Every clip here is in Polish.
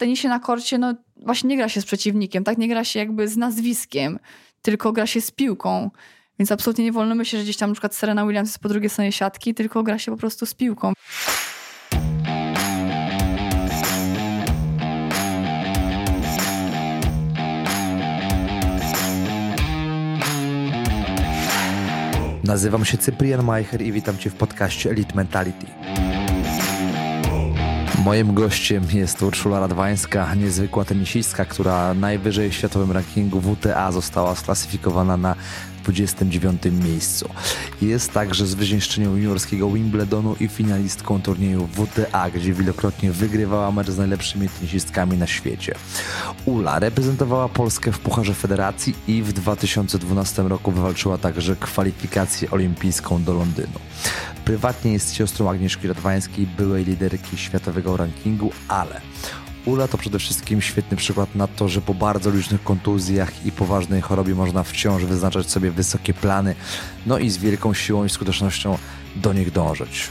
tenisie na korcie, no właśnie nie gra się z przeciwnikiem, tak? Nie gra się jakby z nazwiskiem, tylko gra się z piłką. Więc absolutnie nie wolno myśleć, że gdzieś tam na przykład Serena Williams jest po drugiej stronie siatki, tylko gra się po prostu z piłką. Nazywam się Cyprian Majcher i witam Cię w podcaście Elite Mentality. Moim gościem jest Urszula Radwańska, niezwykła tenisistka, która najwyżej w światowym rankingu WTA została sklasyfikowana na 29 miejscu. Jest także zwyciężczynią juniorskiego Wimbledonu i finalistką turnieju WTA, gdzie wielokrotnie wygrywała mecz z najlepszymi tenisistkami na świecie. Ula reprezentowała Polskę w Pucharze Federacji i w 2012 roku wywalczyła także kwalifikację olimpijską do Londynu. Prywatnie jest siostrą Agnieszki Radwańskiej, byłej liderki światowego rankingu, ale Ula to przede wszystkim świetny przykład na to, że po bardzo licznych kontuzjach i poważnej chorobie można wciąż wyznaczać sobie wysokie plany, no i z wielką siłą i skutecznością do nich dążyć.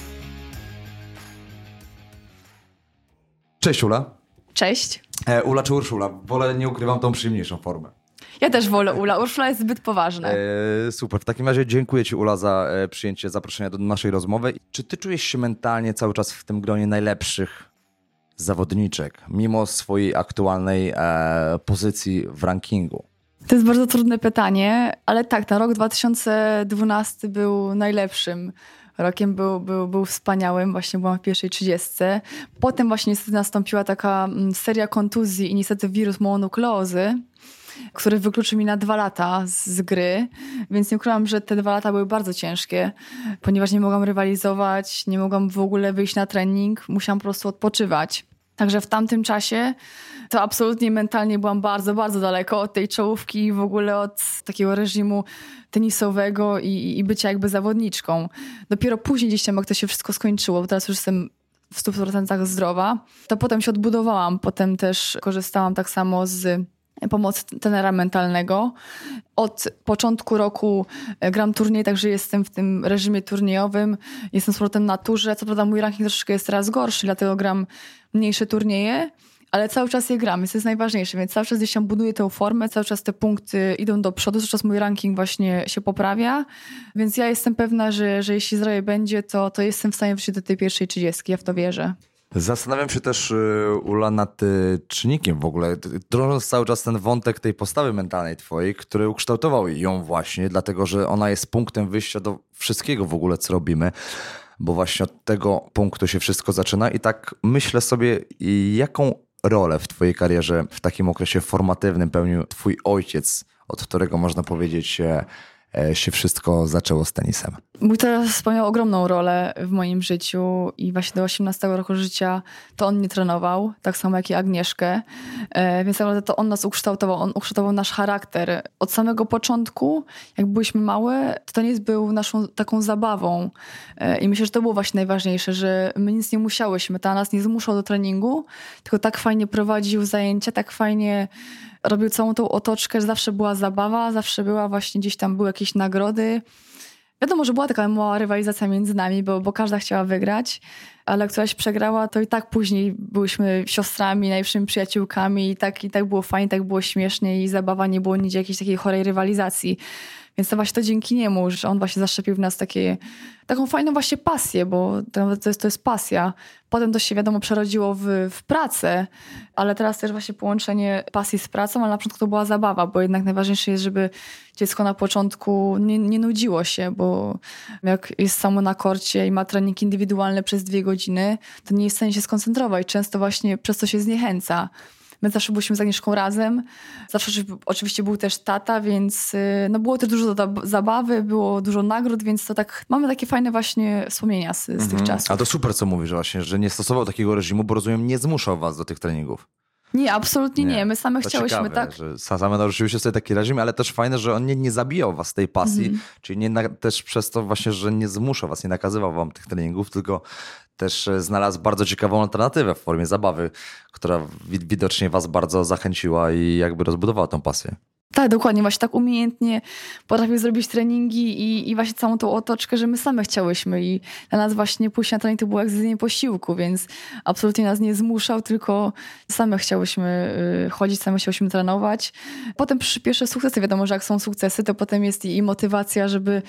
Cześć Ula. Cześć. E, Ula czy Urszula? Wolę, nie ukrywam, tą przyjemniejszą formę. Ja też wolę Ula. Urszula jest zbyt poważna. E, super. W takim razie dziękuję Ci, Ula, za e, przyjęcie zaproszenia do naszej rozmowy. Czy Ty czujesz się mentalnie cały czas w tym gronie najlepszych zawodniczek, mimo swojej aktualnej e, pozycji w rankingu? To jest bardzo trudne pytanie, ale tak, ten rok 2012 był najlepszym rokiem, był, był, był wspaniałym, właśnie byłam w pierwszej trzydziestce. Potem właśnie niestety nastąpiła taka mm, seria kontuzji i niestety wirus mononukleozy, który wykluczył mi na dwa lata z gry, więc nie ukrywam, że te dwa lata były bardzo ciężkie, ponieważ nie mogłam rywalizować, nie mogłam w ogóle wyjść na trening, musiałam po prostu odpoczywać. Także w tamtym czasie to absolutnie mentalnie byłam bardzo, bardzo daleko od tej czołówki i w ogóle od takiego reżimu tenisowego i, i bycia jakby zawodniczką. Dopiero później gdzieś tam, jak to się wszystko skończyło, bo teraz już jestem w 100% zdrowa, to potem się odbudowałam. Potem też korzystałam tak samo z pomocy tenera mentalnego. Od początku roku e, gram turniej, także jestem w tym reżimie turniejowym. Jestem z powrotem na turze. Co prawda mój ranking troszeczkę jest teraz gorszy, dlatego gram mniejsze turnieje, ale cały czas je gram, więc to jest najważniejsze, więc cały czas gdzieś tam buduję tę formę, cały czas te punkty idą do przodu, cały czas mój ranking właśnie się poprawia, więc ja jestem pewna, że, że jeśli zdrowie będzie, to, to jestem w stanie wrócić do tej pierwszej trzydziestki, ja w to wierzę. Zastanawiam się też, y, Ula, nad y, czynnikiem w ogóle, drążąc cały czas ten wątek tej postawy mentalnej twojej, który ukształtował ją właśnie, dlatego że ona jest punktem wyjścia do wszystkiego w ogóle, co robimy bo właśnie od tego punktu się wszystko zaczyna. I tak myślę sobie, jaką rolę w Twojej karierze w takim okresie formatywnym pełnił Twój ojciec, od którego można powiedzieć się wszystko zaczęło z tenisem? Mój tato spełniał ogromną rolę w moim życiu i właśnie do 18 roku życia to on nie trenował, tak samo jak i Agnieszkę, e, więc tak naprawdę to on nas ukształtował, on ukształtował nasz charakter. Od samego początku, jak byliśmy małe, to tenis był naszą taką zabawą e, i myślę, że to było właśnie najważniejsze, że my nic nie musiałyśmy, ta nas nie zmuszał do treningu, tylko tak fajnie prowadził zajęcia, tak fajnie robił całą tą otoczkę, zawsze była zabawa, zawsze była właśnie gdzieś tam były jakieś nagrody. Wiadomo, że była taka mała rywalizacja między nami, bo, bo każda chciała wygrać, ale któraś przegrała, to i tak później byłyśmy siostrami, najlepszymi przyjaciółkami i tak, i tak było fajnie, tak było śmiesznie i zabawa nie było nigdzie jakiejś takiej chorej rywalizacji. Więc to właśnie to dzięki niemu, że on właśnie zaszczepił w nas takie, taką fajną właśnie pasję, bo to, jest, to jest pasja. Potem to się wiadomo przerodziło w, w pracę, ale teraz też właśnie połączenie pasji z pracą, ale na początku to była zabawa, bo jednak najważniejsze jest, żeby dziecko na początku nie, nie nudziło się, bo jak jest samo na korcie i ma trening indywidualny przez dwie godziny, to nie jest w stanie się skoncentrować. Często właśnie przez to się zniechęca. My zawsze byliśmy z Agnieszką razem. Zawsze oczywiście był też tata, więc y, no było też dużo zabawy, było dużo nagród, więc to tak mamy takie fajne właśnie wspomnienia z, z mhm. tych czasów. A to super, co mówisz właśnie, że nie stosował takiego reżimu, bo rozumiem, nie zmuszał was do tych treningów. Nie, absolutnie nie. nie. My same to chciałyśmy, ciekawe, tak? Że same naruszyłyście sobie taki reżim, ale też fajne, że on nie, nie zabijał was tej pasji, mm. czyli nie też przez to właśnie, że nie zmuszał was, nie nakazywał wam tych treningów, tylko też e, znalazł bardzo ciekawą alternatywę w formie zabawy, która widocznie was bardzo zachęciła i jakby rozbudowała tą pasję. Tak, dokładnie, właśnie tak umiejętnie potrafił zrobić treningi i, i właśnie całą tą otoczkę, że my same chciałyśmy i dla nas właśnie pójść na trening to było jak zjedzenie posiłku, więc absolutnie nas nie zmuszał, tylko same chciałyśmy y, chodzić, same chciałyśmy trenować. Potem przy pierwsze sukcesy, wiadomo, że jak są sukcesy, to potem jest i motywacja, żeby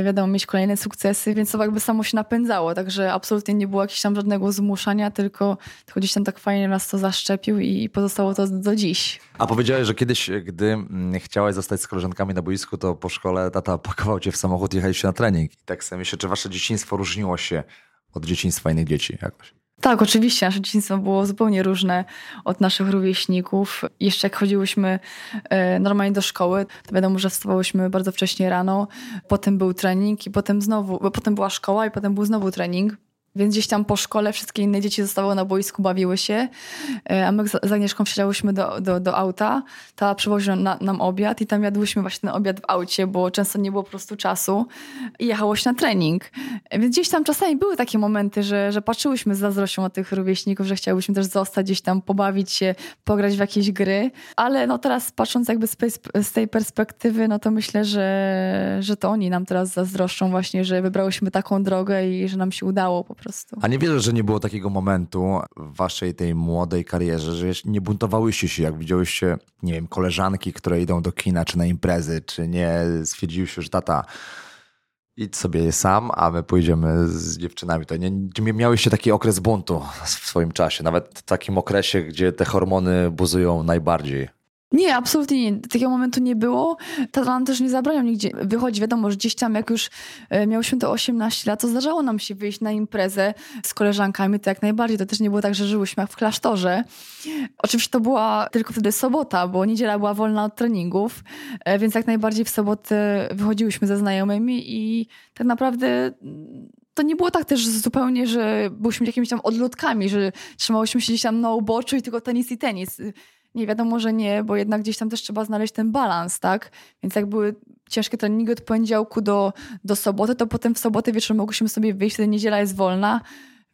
y, wiadomo, mieć kolejne sukcesy, więc to jakby samo się napędzało, także absolutnie nie było jakiegoś tam żadnego zmuszania, tylko, tylko gdzieś tam tak fajnie nas to zaszczepił i pozostało to do dziś. A powiedziałeś, że kiedyś, gdy mm, chciałeś zostać z koleżankami na boisku, to po szkole tata pakował cię w samochód i jechaliście na trening. I tak sobie myślę, czy wasze dzieciństwo różniło się od dzieciństwa innych dzieci jakoś? Tak, oczywiście. Nasze dzieciństwo było zupełnie różne od naszych rówieśników. Jeszcze jak chodziłyśmy e, normalnie do szkoły, to wiadomo, że wstawałyśmy bardzo wcześnie rano, potem był trening i potem znowu, potem była szkoła i potem był znowu trening. Więc gdzieś tam po szkole wszystkie inne dzieci zostały na boisku, bawiły się, e, a my z Agnieszką wsiadałyśmy do, do, do auta, ta przywoziła na, nam obiad i tam jadłyśmy właśnie ten obiad w aucie, bo często nie było po prostu czasu i jechało się na trening. E, więc gdzieś tam czasami były takie momenty, że, że patrzyłyśmy z zazdrością na tych rówieśników, że chciałybyśmy też zostać gdzieś tam, pobawić się, pograć w jakieś gry, ale no teraz patrząc jakby z, z tej perspektywy, no to myślę, że, że to oni nam teraz zazdroszczą właśnie, że wybrałyśmy taką drogę i że nam się udało po prostu prostu. A nie wierzę, że nie było takiego momentu w waszej tej młodej karierze, że nie buntowałyście się, jak widziałyście, nie wiem, koleżanki, które idą do kina czy na imprezy, czy nie stwierdziłyście, że tata idź sobie sam, a my pójdziemy z dziewczynami. To nie, nie miałyście taki okres buntu w swoim czasie, nawet w takim okresie, gdzie te hormony buzują najbardziej. Nie, absolutnie nie. Takiego momentu nie było. Tata też nie zabraniał nigdzie wychodzić. Wiadomo, że gdzieś tam jak już miałyśmy to 18 lat, to zdarzało nam się wyjść na imprezę z koleżankami, to jak najbardziej. To też nie było tak, że żyłyśmy jak w klasztorze. Oczywiście to była tylko wtedy sobota, bo niedziela była wolna od treningów, e, więc jak najbardziej w sobotę wychodziłyśmy ze znajomymi i tak naprawdę to nie było tak też zupełnie, że byliśmy jakimiś tam odludkami, że trzymałyśmy się gdzieś tam na uboczu i tylko tenis i tenis. Nie wiadomo, że nie, bo jednak gdzieś tam też trzeba znaleźć ten balans, tak? Więc jak były ciężkie treningi od poniedziałku do, do soboty, to potem w sobotę wieczorem mogłyśmy sobie wyjść, wtedy niedziela jest wolna,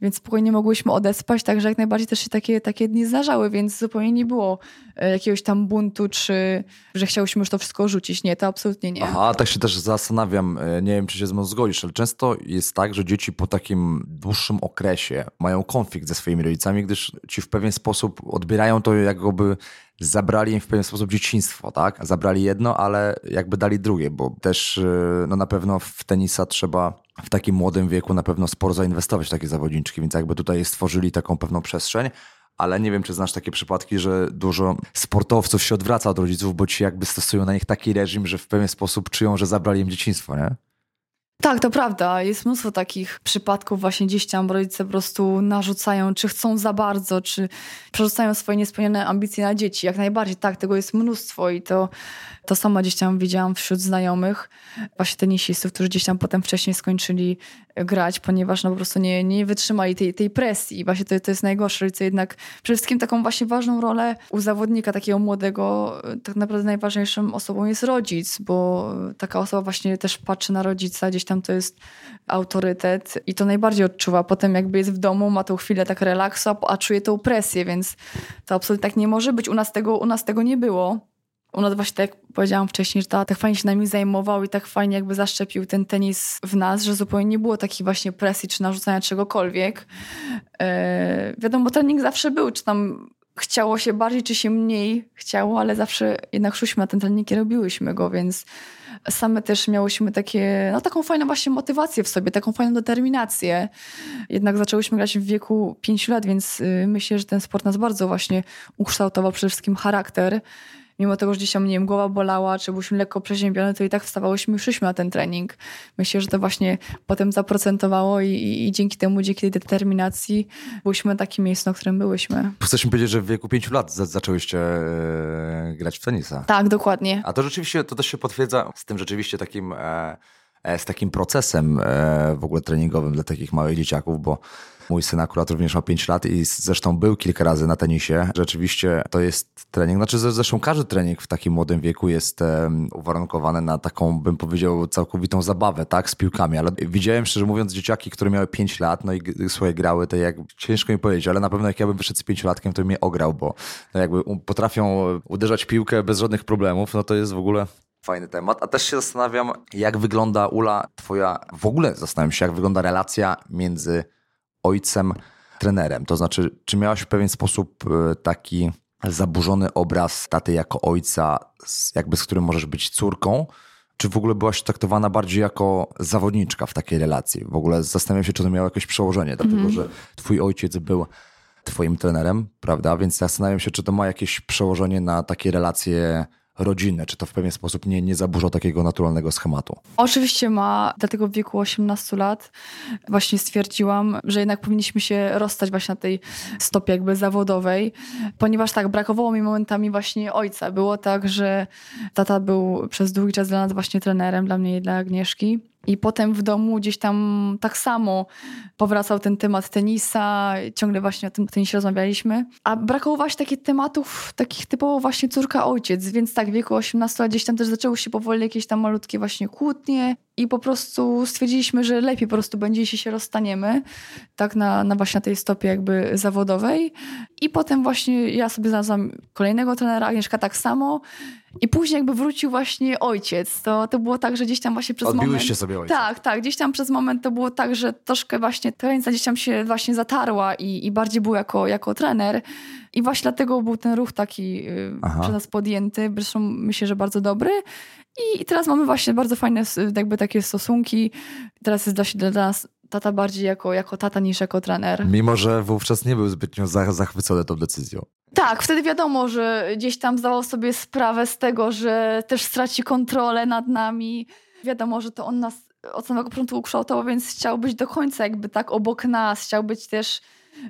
więc spokojnie mogłyśmy odespać, także jak najbardziej też się takie, takie dni zdarzały, więc zupełnie nie było e, jakiegoś tam buntu, czy że chciałyśmy już to wszystko rzucić. Nie, to absolutnie nie. Aha, tak się też zastanawiam, e, nie wiem, czy się z mną zgodzisz, ale często jest tak, że dzieci po takim dłuższym okresie mają konflikt ze swoimi rodzicami, gdyż ci w pewien sposób odbierają to jakby zabrali im w pewien sposób dzieciństwo, tak? Zabrali jedno, ale jakby dali drugie, bo też e, no na pewno w tenisa trzeba w takim młodym wieku na pewno sporo zainwestować w takie zawodniczki, więc jakby tutaj stworzyli taką pewną przestrzeń, ale nie wiem, czy znasz takie przypadki, że dużo sportowców się odwraca od rodziców, bo ci jakby stosują na nich taki reżim, że w pewien sposób czują, że zabrali im dzieciństwo, nie? Tak, to prawda. Jest mnóstwo takich przypadków właśnie gdzieś tam rodzice po prostu narzucają, czy chcą za bardzo, czy przerzucają swoje niespełnione ambicje na dzieci. Jak najbardziej, tak, tego jest mnóstwo i to, to sama gdzieś tam widziałam wśród znajomych, właśnie tenisistów, którzy gdzieś tam potem wcześniej skończyli grać, ponieważ no po prostu nie, nie wytrzymali tej, tej presji. I właśnie to, to jest najgorsze. Rodzice jednak przede wszystkim taką właśnie ważną rolę u zawodnika takiego młodego, tak naprawdę najważniejszą osobą jest rodzic, bo taka osoba właśnie też patrzy na rodzica, gdzieś tam to jest autorytet i to najbardziej odczuwa. Potem jakby jest w domu, ma tą chwilę tak relaksu, a czuje tą presję, więc to absolutnie tak nie może być. U nas tego, u nas tego nie było u nas właśnie tak jak powiedziałam wcześniej, że ta, tak fajnie się nami zajmował i tak fajnie jakby zaszczepił ten tenis w nas, że zupełnie nie było takiej właśnie presji czy narzucania czegokolwiek. E, wiadomo, trening zawsze był, czy tam chciało się bardziej, czy się mniej chciało, ale zawsze jednak szliśmy na ten trening i robiłyśmy go, więc same też miałyśmy takie, no taką fajną właśnie motywację w sobie, taką fajną determinację. Jednak zaczęłyśmy grać w wieku 5 lat, więc y, myślę, że ten sport nas bardzo właśnie ukształtował przede wszystkim charakter mimo tego, że gdzieś tam, nie wiem, głowa bolała, czy byliśmy lekko przeziębione, to i tak wstawałyśmy i szliśmy na ten trening. Myślę, że to właśnie potem zaprocentowało i, i, i dzięki temu, dzięki tej determinacji byliśmy na takim miejscu, na którym byłyśmy. Chcesz mi powiedzieć, że w wieku pięciu lat zaczęłyście e, grać w tenisa. Tak, dokładnie. A to rzeczywiście, to też się potwierdza z tym rzeczywiście takim... E, e z takim procesem e, w ogóle treningowym dla takich małych dzieciaków, bo Mój syn akurat również ma 5 lat i zresztą był kilka razy na tenisie. Rzeczywiście to jest trening, znaczy zresztą każdy trening w takim młodym wieku jest uwarunkowany na taką, bym powiedział, całkowitą zabawę, tak, z piłkami, ale widziałem szczerze mówiąc dzieciaki, które miały 5 lat, no i swoje grały, to jak ciężko mi powiedzieć, ale na pewno jak ja bym wyszedł z pięciolatkiem, to mnie ograł, bo no jakby potrafią uderzać piłkę bez żadnych problemów, no to jest w ogóle fajny temat. A też się zastanawiam, jak wygląda Ula, twoja, w ogóle zastanawiam się, jak wygląda relacja między ojcem, trenerem. To znaczy, czy miałaś w pewien sposób e, taki zaburzony obraz taty jako ojca, jakby z którym możesz być córką, czy w ogóle byłaś traktowana bardziej jako zawodniczka w takiej relacji? W ogóle zastanawiam się, czy to miało jakieś przełożenie, dlatego mm. że twój ojciec był twoim trenerem, prawda? Więc zastanawiam się, czy to ma jakieś przełożenie na takie relacje rodzinne? Czy to w pewien sposób nie, nie zaburza takiego naturalnego schematu? Oczywiście ma, dlatego w wieku 18 lat właśnie stwierdziłam, że jednak powinniśmy się rozstać właśnie na tej stopie jakby zawodowej, ponieważ tak, brakowało mi momentami właśnie ojca. Było tak, że tata był przez długi czas dla nas właśnie trenerem, dla mnie i dla Agnieszki. I potem w domu gdzieś tam tak samo powracał ten temat tenisa, ciągle właśnie o tym tenisie rozmawialiśmy. A brakowało właśnie takich tematów, takich typowo właśnie córka-ojciec, więc tak w wieku 18 lat gdzieś tam też zaczęły się powoli jakieś tam malutkie właśnie kłótnie i po prostu stwierdziliśmy, że lepiej po prostu będzie, jeśli się rozstaniemy, tak na, na właśnie na tej stopie jakby zawodowej. I potem właśnie ja sobie znalazłam kolejnego trenera, Agnieszka tak samo. I później jakby wrócił właśnie ojciec. To, to było tak, że gdzieś tam właśnie przez Odbiłyście moment... sobie ojca. Tak, tak. Gdzieś tam przez moment to było tak, że troszkę właśnie granica gdzieś tam się właśnie zatarła i, i bardziej był jako, jako trener. I właśnie dlatego był ten ruch taki y, Aha. przez nas podjęty. Zresztą myślę, że bardzo dobry. I teraz mamy właśnie bardzo fajne jakby takie stosunki. Teraz jest dla, dla nas tata bardziej jako, jako tata niż jako trener. Mimo, że wówczas nie był zbytnio zachwycony tą decyzją. Tak, wtedy wiadomo, że gdzieś tam zdawał sobie sprawę z tego, że też straci kontrolę nad nami. Wiadomo, że to on nas od samego początku ukształtował, więc chciał być do końca jakby tak obok nas, chciał być też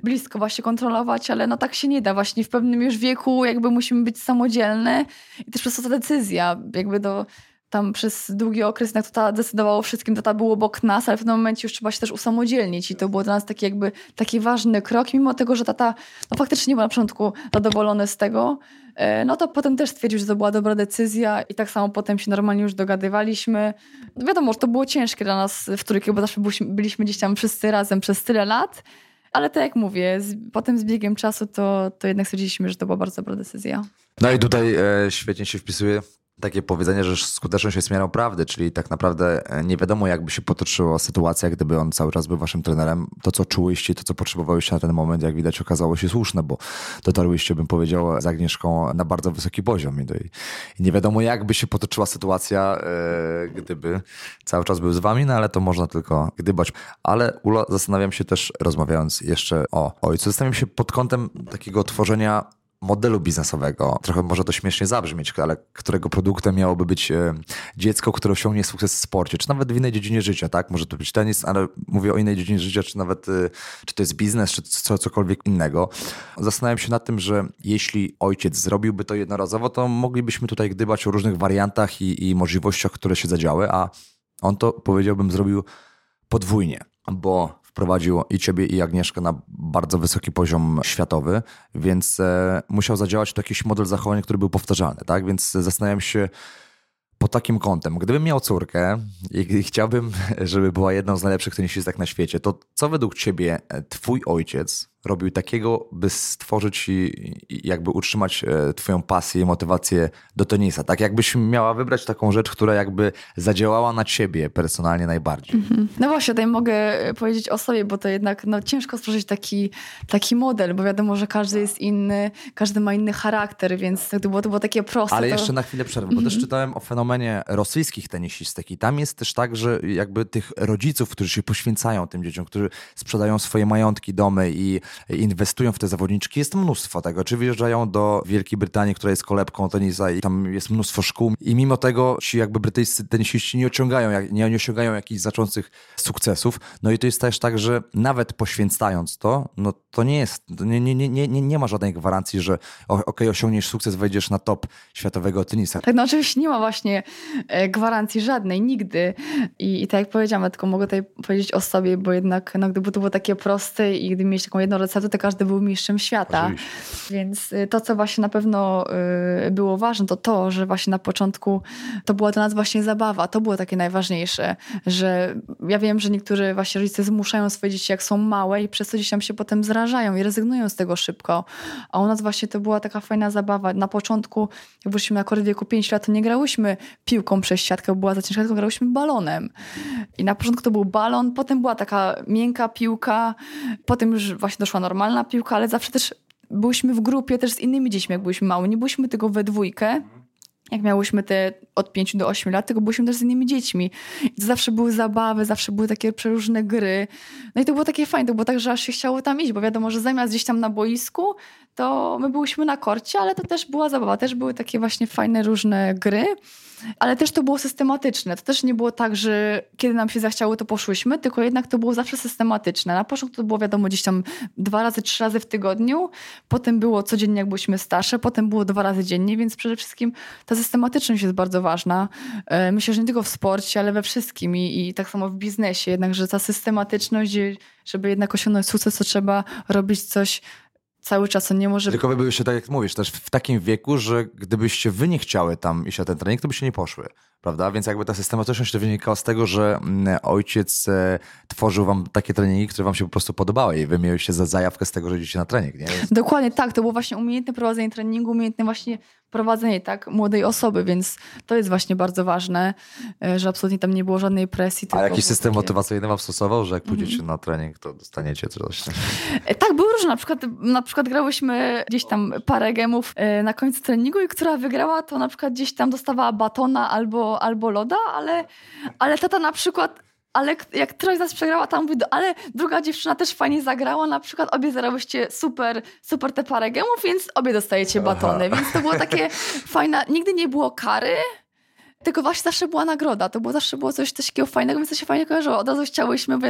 blisko właśnie kontrolować, ale no tak się nie da. Właśnie w pewnym już wieku jakby musimy być samodzielne i też przez to ta decyzja jakby do tam przez długi okres jednak tata decydowało wszystkim, tata był obok nas, ale w pewnym momencie już trzeba się też usamodzielnić i to było dla nas taki jakby taki ważny krok, mimo tego, że tata no faktycznie nie był na początku zadowolony z tego, e, no to potem też stwierdził, że to była dobra decyzja i tak samo potem się normalnie już dogadywaliśmy. No wiadomo, że to było ciężkie dla nas w trójkę, bo zawsze byliśmy gdzieś tam wszyscy razem przez tyle lat, ale tak jak mówię, z, potem z biegiem czasu to, to jednak stwierdziliśmy, że to była bardzo dobra decyzja. No i tutaj e, świetnie się wpisuje takie powiedzenie, że skuteczność jest miarą prawdy, czyli tak naprawdę e, nie wiadomo, jakby się potoczyła sytuacja, gdyby on cały czas był waszym trenerem. To, co czułyście, to, co potrzebowałyście na ten moment, jak widać, okazało się słuszne, bo dotarłyście, bym powiedział, z Agnieszką na bardzo wysoki poziom. I, nie wiadomo, jakby się potoczyła sytuacja, e, gdyby cały czas był z wami, no ale to można tylko gdybać. Ale Ula, zastanawiam się też, rozmawiając jeszcze o ojcu, zastanawiam się pod kątem takiego tworzenia modelu biznesowego. Trochę może to śmiesznie zabrzmieć, ale którego produktem miałoby być e, dziecko, które osiągnie sukces w sporcie, czy nawet w innej dziedzinie życia, tak? Może to być tenis, ale mówię o innej dziedzinie życia, czy nawet e, czy to jest biznes, czy co, cokolwiek innego. Zastanawiam się nad tym, że jeśli ojciec zrobił,by to jednorazowo, to moglibyśmy tutaj gdybać o różnych wariantach i, i możliwościach, które się zadziały, a on to powiedziałbym zrobił podwójnie, bo wprowadził i ciebie, i Agnieszkę na bardzo wysoki poziom światowy, więc e, musiał zadziałać to jakiś model zachowań, który był powtarzalny, tak? Więc zastanawiam się pod takim kątem. Gdybym miał córkę i chciałbym, żeby była jedną z najlepszych tenisistek na świecie, to co według ciebie e, twój ojciec robił takiego, by stworzyć i, jakby utrzymać e, twoją pasję i motywację do tenisa? Tak jakbyś miała wybrać taką rzecz, która jakby zadziałała na ciebie personalnie najbardziej. -hmm. No właśnie, tutaj mogę e, powiedzieć o sobie, bo to jednak no, ciężko stworzyć taki, taki model, bo wiadomo, że każdy jest inny, każdy ma inny charakter, więc to było, to było takie proste. Ale to... jeszcze na chwilę przerwę, bo też mhm. czytałem o fenomenie rosyjskich tenisistek i tam jest też tak, że jakby tych rodziców, którzy się poświęcają tym dzieciom, którzy sprzedają swoje majątki, domy i inwestują w te zawodniczki, jest mnóstwo tego. Czy wyjeżdżają do Wielkiej Brytanii, która jest kolebką tenisa i tam jest mnóstwo szkół i mimo tego ci jakby brytyjscy tenisiści nie osiągają, nie, nie osiągają jakichś znaczących sukcesów. No i to jest też tak, że nawet poświęcając to, no to nie jest, nie, nie, nie, nie, nie ma żadnej gwarancji, że okej, okay, osiągniesz sukces, wejdziesz na top światowego tenisa. Tak, no oczywiście nie ma właśnie e, gwarancji żadnej, nigdy. I, i tak jak powiedziałam, ja tylko mogę tutaj powiedzieć o sobie, bo jednak no, gdyby to było takie proste i gdyby mieć taką jedną receptę, to każdy był mistrzem świata. Oczywiście. Więc y, to, co właśnie na pewno y, było ważne, to to, że właśnie na początku to była dla nas właśnie zabawa. To było takie najważniejsze, że ja wiem, że niektórzy właśnie rodzice zmuszają swoje dzieci, jak są małe i przez to dzieciom się potem zrażają i rezygnują z tego szybko. A u nas właśnie to była taka fajna zabawa. Na początku, jak wróciliśmy na w wieku 5 lat, to nie grałyśmy piłką przez siatkę, bo była za ciężka, tylko grałyśmy balonem. I na początku to był balon, potem była taka miękka piłka, potem już właśnie normalna piłka, ale zawsze też byliśmy w grupie też z innymi dziećmi, jak byliśmy mały. Nie byliśmy tylko we dwójkę, jak miałyśmy te od 5 do 8 lat, tylko byliśmy też z innymi dziećmi. I to zawsze były zabawy, zawsze były takie przeróżne gry. No i to było takie fajne, to było tak, że aż się chciało tam iść, bo wiadomo, że zamiast gdzieś tam na boisku, to my byliśmy na korcie, ale to też była zabawa, też były takie właśnie fajne różne gry. Ale też to było systematyczne. To też nie było tak, że kiedy nam się zachciało, to poszłyśmy, tylko jednak to było zawsze systematyczne. Na początku to było wiadomo gdzieś tam dwa razy, trzy razy w tygodniu, potem było codziennie, jak byliśmy starsze, potem było dwa razy dziennie, więc przede wszystkim ta systematyczność jest bardzo ważna. E, myślę, że nie tylko w sporcie, ale we wszystkim i, i tak samo w biznesie. Jednakże ta systematyczność, żeby jednak osiągnąć sukces, to trzeba robić coś cały czas on nie może... Tylko wy byście, tak jak mówisz, też w takim wieku, że gdybyście wy nie chciały tam iść na ten trening, to byście nie poszły, prawda? Więc jakby ta systematyczność to wynikała z tego, że mm, ojciec e, tworzył wam takie treningi, które wam się po prostu podobały i wy mieliście za zajawkę z tego, że idziecie na trening, nie? Dokładnie tak, to było właśnie umiejętne prowadzenie treningu, umiejętne właśnie prowadzenie tak młodej osoby, więc to jest właśnie bardzo ważne, e, że absolutnie tam nie było żadnej presji. A jakiś system takie... motywacyjny wam stosował, że jak pójdziecie mm -hmm. na trening, to dostaniecie coś? E, tak, były różne. Na przykład, na przykład grałyśmy gdzieś tam parę gemów e, na końcu treningu i która wygrała, to na przykład gdzieś tam dostawała batona albo, albo loda, ale, ale tata na przykład ale jak któraś z nas przegrała, tam mówi, ale druga dziewczyna też fajnie zagrała, na przykład obie zagrałyście super, super te parę gemów, więc obie dostajecie batony, Aha. więc to było takie fajne, nigdy nie było kary, tylko właśnie zawsze była nagroda, to było zawsze było coś, coś takiego fajnego, więc to się fajnie kojarzyło. Od razu chciałyśmy, wi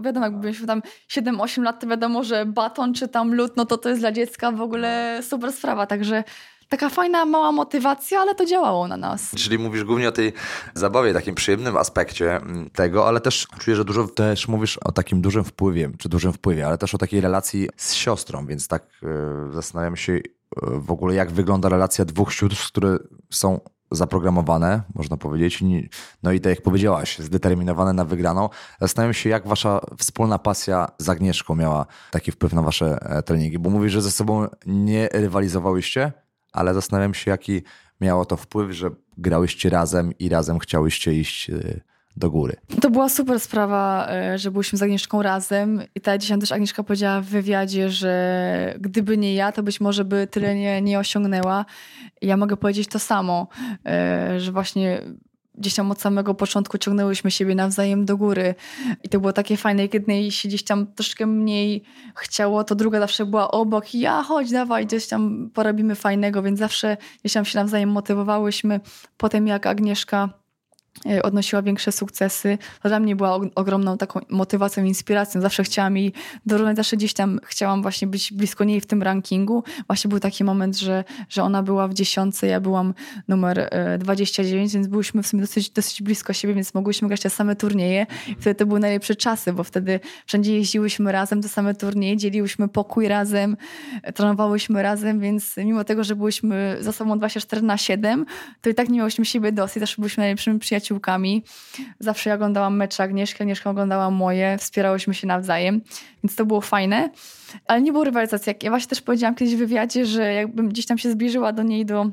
wiadomo, jak byliśmy tam 7-8 lat, to wiadomo, że baton czy tam lód, no to to jest dla dziecka w ogóle super sprawa, także taka fajna, mała motywacja, ale to działało na nas. Czyli mówisz głównie o tej zabawie, takim przyjemnym aspekcie mm, tego, ale też czuję, że dużo też mówisz o takim dużym wpływie, czy dużym wpływie, ale też o takiej relacji z siostrą, więc tak yy, zastanawiam się yy, w ogóle, jak wygląda relacja dwóch sióstr, które są zaprogramowane, można powiedzieć, no i tak jak powiedziałaś, zdeterminowane na wygraną. Zastanawiam się, jak wasza wspólna pasja z Agnieszką miała taki wpływ na wasze e, treningi, bo mówisz, że ze sobą nie rywalizowałyście, ale zastanawiam się, jaki miało to wpływ, że grałyście razem i razem chciałyście iść y, do góry. To była super sprawa, y, że byliśmy z Agnieszką razem i ta dzisiaj też Agnieszka powiedziała w wywiadzie, że gdyby nie ja, to być może by tyle nie, nie osiągnęła. ja mogę powiedzieć to samo, y, że właśnie gdzieś tam od samego początku ciągnęłyśmy siebie nawzajem do góry. I to było takie fajne, kiedy jednej się gdzieś tam troszkę mniej chciało, to druga zawsze była obok i ja chodź, dawaj, gdzieś tam porobimy fajnego, więc zawsze gdzieś tam się nawzajem motywowałyśmy. Potem jak Agnieszka odnosiła większe sukcesy. To dla mnie była ogromną taką motywacją, inspiracją. Zawsze chciałam jej dorównać, zawsze gdzieś tam chciałam właśnie być blisko niej w tym rankingu. Właśnie był taki moment, że, że ona była w dziesiątce, ja byłam numer 29, e, więc byliśmy w sumie dosyć, dosyć blisko siebie, więc mogłyśmy grać te same turnieje. I wtedy to były najlepsze czasy, bo wtedy wszędzie jeździłyśmy razem, te same turnieje, dzieliłyśmy pokój razem, e, trenowałyśmy razem, więc mimo tego, że byliśmy za sobą 24 na 7, to i tak nie miałyśmy siebie dosyć, zawsze byliśmy najlepszymi przyjaciółmi przyjaciółkami. Zawsze ja oglądałam mecze Agnieszki, Agnieszka oglądała moje, wspierałyśmy się nawzajem, więc to było fajne. Ale nie było rywalizacji. Ja właśnie też powiedziałam kiedyś w wywiadzie, że jakbym gdzieś tam się zbliżyła do niej do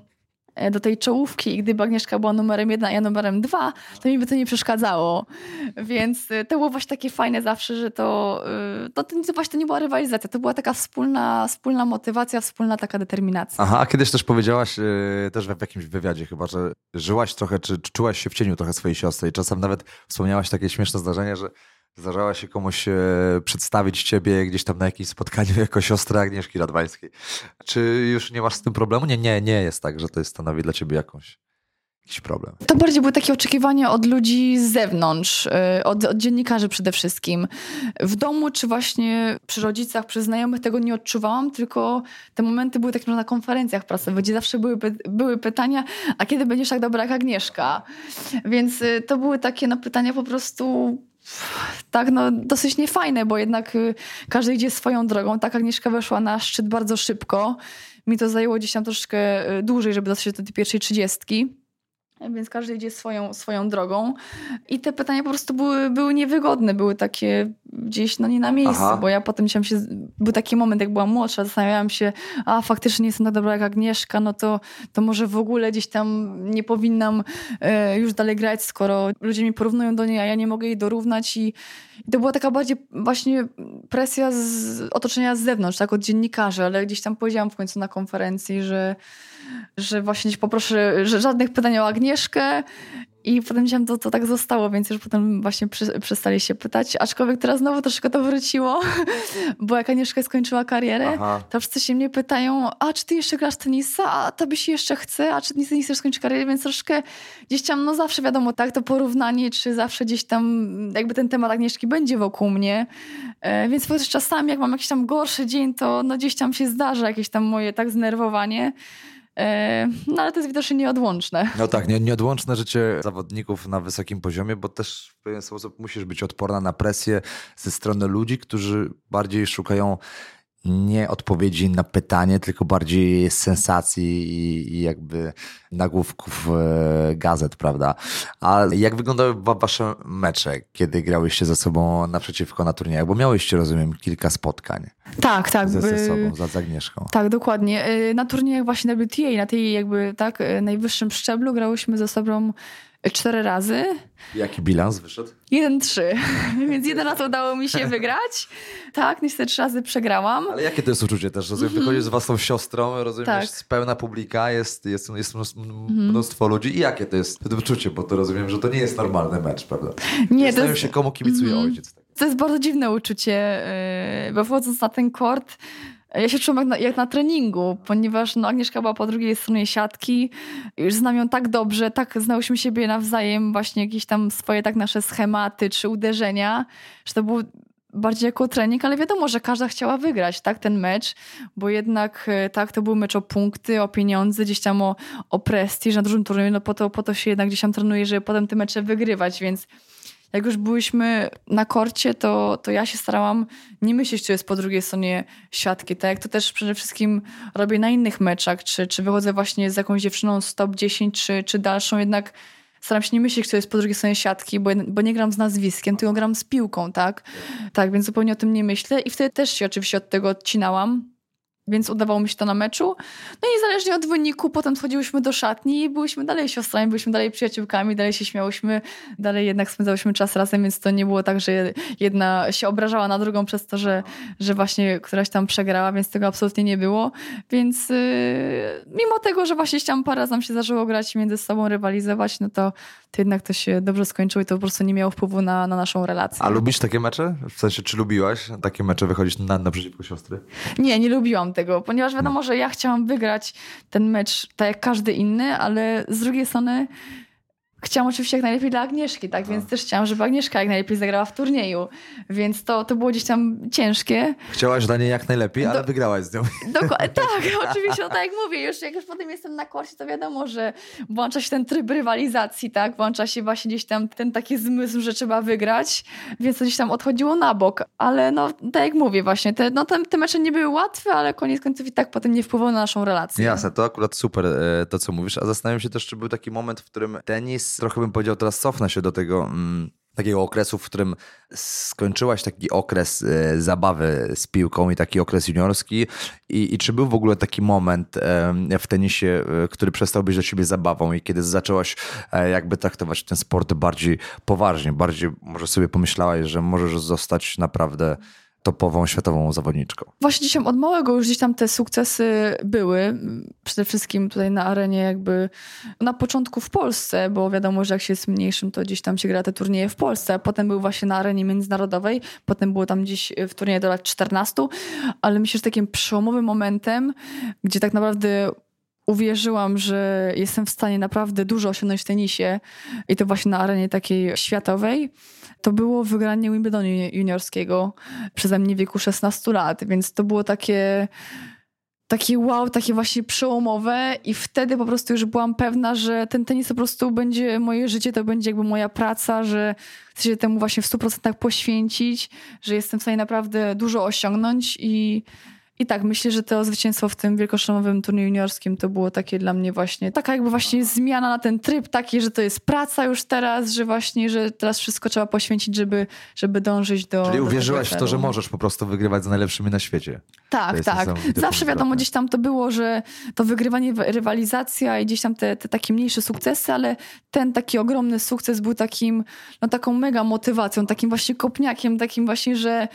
do tej czołówki i gdyby Agnieszka była numerem jeden, a ja numerem dwa, to mi by to nie przeszkadzało. Więc e, to było właśnie takie fajne zawsze, że to, e, to, to właśnie nie była rywalizacja, to była taka wspólna, wspólna motywacja, wspólna taka determinacja. Aha, a kiedyś też powiedziałaś też w jakimś wywiadzie chyba, że żyłaś trochę, czy czułaś się w cieniu trochę swojej siostry i czasem nawet wspomniałaś takie śmieszne zdarzenie, że Zdarzało się komuś e, przedstawić ciebie gdzieś tam na jakimś spotkaniu jako siostrę Agnieszki Radwańskiej. Czy już nie masz z tym problemu? Nie, nie, nie jest tak, że to jest stanowi dla ciebie jakąś jakiś problem. To bardziej były takie oczekiwania od ludzi z zewnątrz, y, od, od, dziennikarzy przede wszystkim. W domu, czy właśnie przy rodzicach, przy znajomych tego nie odczuwałam, tylko te momenty były takie na konferencjach prasowych, gdzie zawsze były, były pytania, a kiedy będziesz tak dobra jak Agnieszka? Więc y, to były takie no, pytania po prostu tak, no dosyć niefajne, bo jednak y, każdy idzie swoją drogą. Tak Agnieszka weszła na szczyt bardzo szybko. Mi to zajęło gdzieś tam troszkę dłużej, żeby dostać do tej pierwszej trzydziestki więc każdy idzie swoją, swoją drogą. I te pytania po prostu były, były niewygodne, były takie gdzieś no nie na miejscu, Aha. bo ja potem się, był taki moment, jak byłam młodsza, zastanawiałam się, a faktycznie jestem tak dobra jak Agnieszka, no to, to może w ogóle gdzieś tam nie powinnam e, już dalej grać, skoro ludzie mi porównują do niej, a ja nie mogę jej dorównać i, i to była taka bardziej właśnie presja z otoczenia z zewnątrz, tak, od dziennikarzy, ale gdzieś tam powiedziałam w końcu na konferencji, że że właśnie poproszę, że żadnych pytań o Agnieszkę i potem się to, to tak zostało, więc już potem właśnie przy, przestali się pytać. Aczkolwiek teraz znowu troszkę to wróciło, bo jak Agnieszka skończyła karierę, Aha. to wszyscy się mnie pytają, a czy ty jeszcze grasz tenisa? A tobie się jeszcze chce? A czy ty nie chcesz skończyć kariery? Więc troszkę gdzieś tam, no zawsze wiadomo, tak, to porównanie, czy zawsze gdzieś tam jakby ten temat Agnieszki będzie wokół mnie. E, więc chociaż czasami jak mam jakiś tam gorszy dzień, to no gdzieś tam się zdarza jakieś tam moje tak zdenerwowanie. E, no ale to jest widocznie nieodłączne. No tak, nie, nieodłączne życie zawodników na wysokim poziomie, bo też w pewien sposób musisz być odporna na presję ze strony ludzi, którzy bardziej szukają nie odpowiedzi na pytanie, tylko bardziej sensacji i, i jakby nagłówków e, gazet, prawda? A jak wyglądały wasze mecze, kiedy grałyście ze sobą naprzeciwko na turniejach? Bo miałyście, rozumiem, kilka spotkań. Tak, tak. Ze, ze sobą, za Agnieszką. Tak, dokładnie. E, na turniejach właśnie WTA, na tej jakby tak e, najwyższym szczeblu grałyśmy ze sobą cztery razy. Jaki bilans wyszedł? Jeden trzy, więc jeden raz udało mi się wygrać. Tak, niestety trzy razy przegrałam. Ale jakie to jest uczucie też? Rozumiem, mm -hmm. wychodzisz z własną siostrą, rozumiem, tak. jest pełna publika, jest, jest, jest mnóstwo mm -hmm. ludzi. I jakie to jest to uczucie? Bo to rozumiem, że to nie jest normalny mecz, prawda? Nie, Zastanawiam jest... się, komu kibicuje mm -hmm. ojciec. To jest bardzo dziwne uczucie, y, bo wchodząc na ten kort, ja się czułam jak na, jak na, treningu, ponieważ no, Agnieszka była po drugiej stronie siatki, już znam ją tak dobrze, tak znałyśmy siebie nawzajem, właśnie jakieś tam swoje tak nasze schematy czy uderzenia, że to był bardziej jako trening, ale wiadomo, że każda chciała wygrać, tak, ten mecz, bo jednak e, tak, to był mecz o punkty, o pieniądze, gdzieś tam o, o prestiż na dużym turnieju, no po to, po to się jednak gdzieś tam trenuje, żeby potem te mecze wygrywać, więc jak już byliśmy na korcie, to, to ja się starałam nie myśleć, co jest po drugiej stronie siatki. Tak jak to też przede wszystkim robię na innych meczach, czy, czy wychodzę właśnie z jakąś dziewczyną z top 10, czy, czy dalszą, jednak staram się nie myśleć, kto jest po drugiej stronie siatki, bo, bo nie gram z nazwiskiem, tylko gram z piłką, tak? Tak, więc zupełnie o tym nie myślę i wtedy też się oczywiście od tego odcinałam. Więc udawało mi się to na meczu. No i niezależnie od wyniku, potem schodziłyśmy do szatni i byliśmy dalej siostrami, byliśmy dalej przyjaciółkami, dalej się śmiałyśmy, dalej jednak spędzałyśmy czas razem, więc to nie było tak, że jedna się obrażała na drugą przez to, że, że właśnie któraś tam przegrała, więc tego absolutnie nie było. Więc yy, mimo tego, że właśnie tam parę razy nam się zdarzyło grać między sobą, rywalizować, no to, to jednak to się dobrze skończyło i to po prostu nie miało wpływu na, na naszą relację. A lubisz takie mecze? W sensie, czy lubiłaś takie mecze wychodzić na, naprzeciwko siostry? Nie, nie lubiłam tego, ponieważ wiadomo, no. że ja chciałam wygrać ten mecz tak jak każdy inny, ale z drugiej strony chciałam oczywiście jak najlepiej dla Agnieszki, tak? Więc też chciałam, żeby Agnieszka jak najlepiej zagrała w turnieju. Więc to, to było gdzieś tam ciężkie. Chciałaś dla niej jak najlepiej, ale Do... wygrałaś z nią. Dokładnie, tak, oczywiście, no tak jak mówię, już jak już potem jestem na korcie, to wiadomo, że włącza się ten tryb rywalizacji, tak? Włącza się właśnie gdzieś tam ten taki zmysł, że trzeba wygrać, więc to gdzieś tam odchodziło na bok. Ale no, tak jak mówię właśnie, te, no, te, te mecze nie były łatwe, ale koniec końców i tak potem nie wpływało na naszą relację. Jasne, to akurat super e, to, co mówisz, a zastanawiam się też, czy był taki moment, w którym tenis trochę bym powiedział, teraz cofnę się do tego mm, takiego okresu, w którym skończyłaś taki okres y, zabawy z piłką i taki okres juniorski. I, i czy był w ogóle taki moment w tenisie, y, który przestał być dla ciebie zabawą i kiedy zaczęłaś e, jakby traktować ten sport bardziej poważnie, bardziej może sobie pomyślałaś, że możesz zostać naprawdę topową światową zawodniczką. Właśnie dzisiaj od małego już gdzieś tam te sukcesy były. Przede wszystkim tutaj na arenie jakby na początku w Polsce, bo wiadomo, że jak się jest mniejszym, to gdzieś tam się gra te turnieje w Polsce, potem był właśnie na arenie międzynarodowej, potem było tam gdzieś w turnieje do lat 14, ale myślę, że takim przełomowym momentem, gdzie tak naprawdę uwierzyłam, że jestem w stanie naprawdę dużo osiągnąć w tenisie i to właśnie na arenie takiej światowej, to było wygranie Wimbledonu juniorskiego przeze mnie w wieku 16 lat, więc to było takie takie wow, takie właśnie przełomowe i wtedy po prostu już byłam pewna, że ten tenis po prostu będzie moje życie, to będzie jakby moja praca, że chcę się temu właśnie w 100% poświęcić, że jestem w stanie naprawdę dużo osiągnąć i i tak, myślę, że to zwycięstwo w tym wielkoszlemowym turnieju juniorskim to było takie dla mnie właśnie, taka jakby właśnie zmiana na ten tryb taki, że to jest praca już teraz, że właśnie, że teraz wszystko trzeba poświęcić, żeby, żeby dążyć do Czyli do uwierzyłaś w to, że możesz po prostu wygrywać z najlepszymi na świecie. Tak, tak. Zawsze wiadomo, gdzieś tam to było, że to wygrywanie, rywalizacja i gdzieś tam te, te takie mniejsze sukcesy, ale ten taki ogromny sukces był takim, no taką mega motywacją, takim właśnie kopniakiem, takim właśnie, że,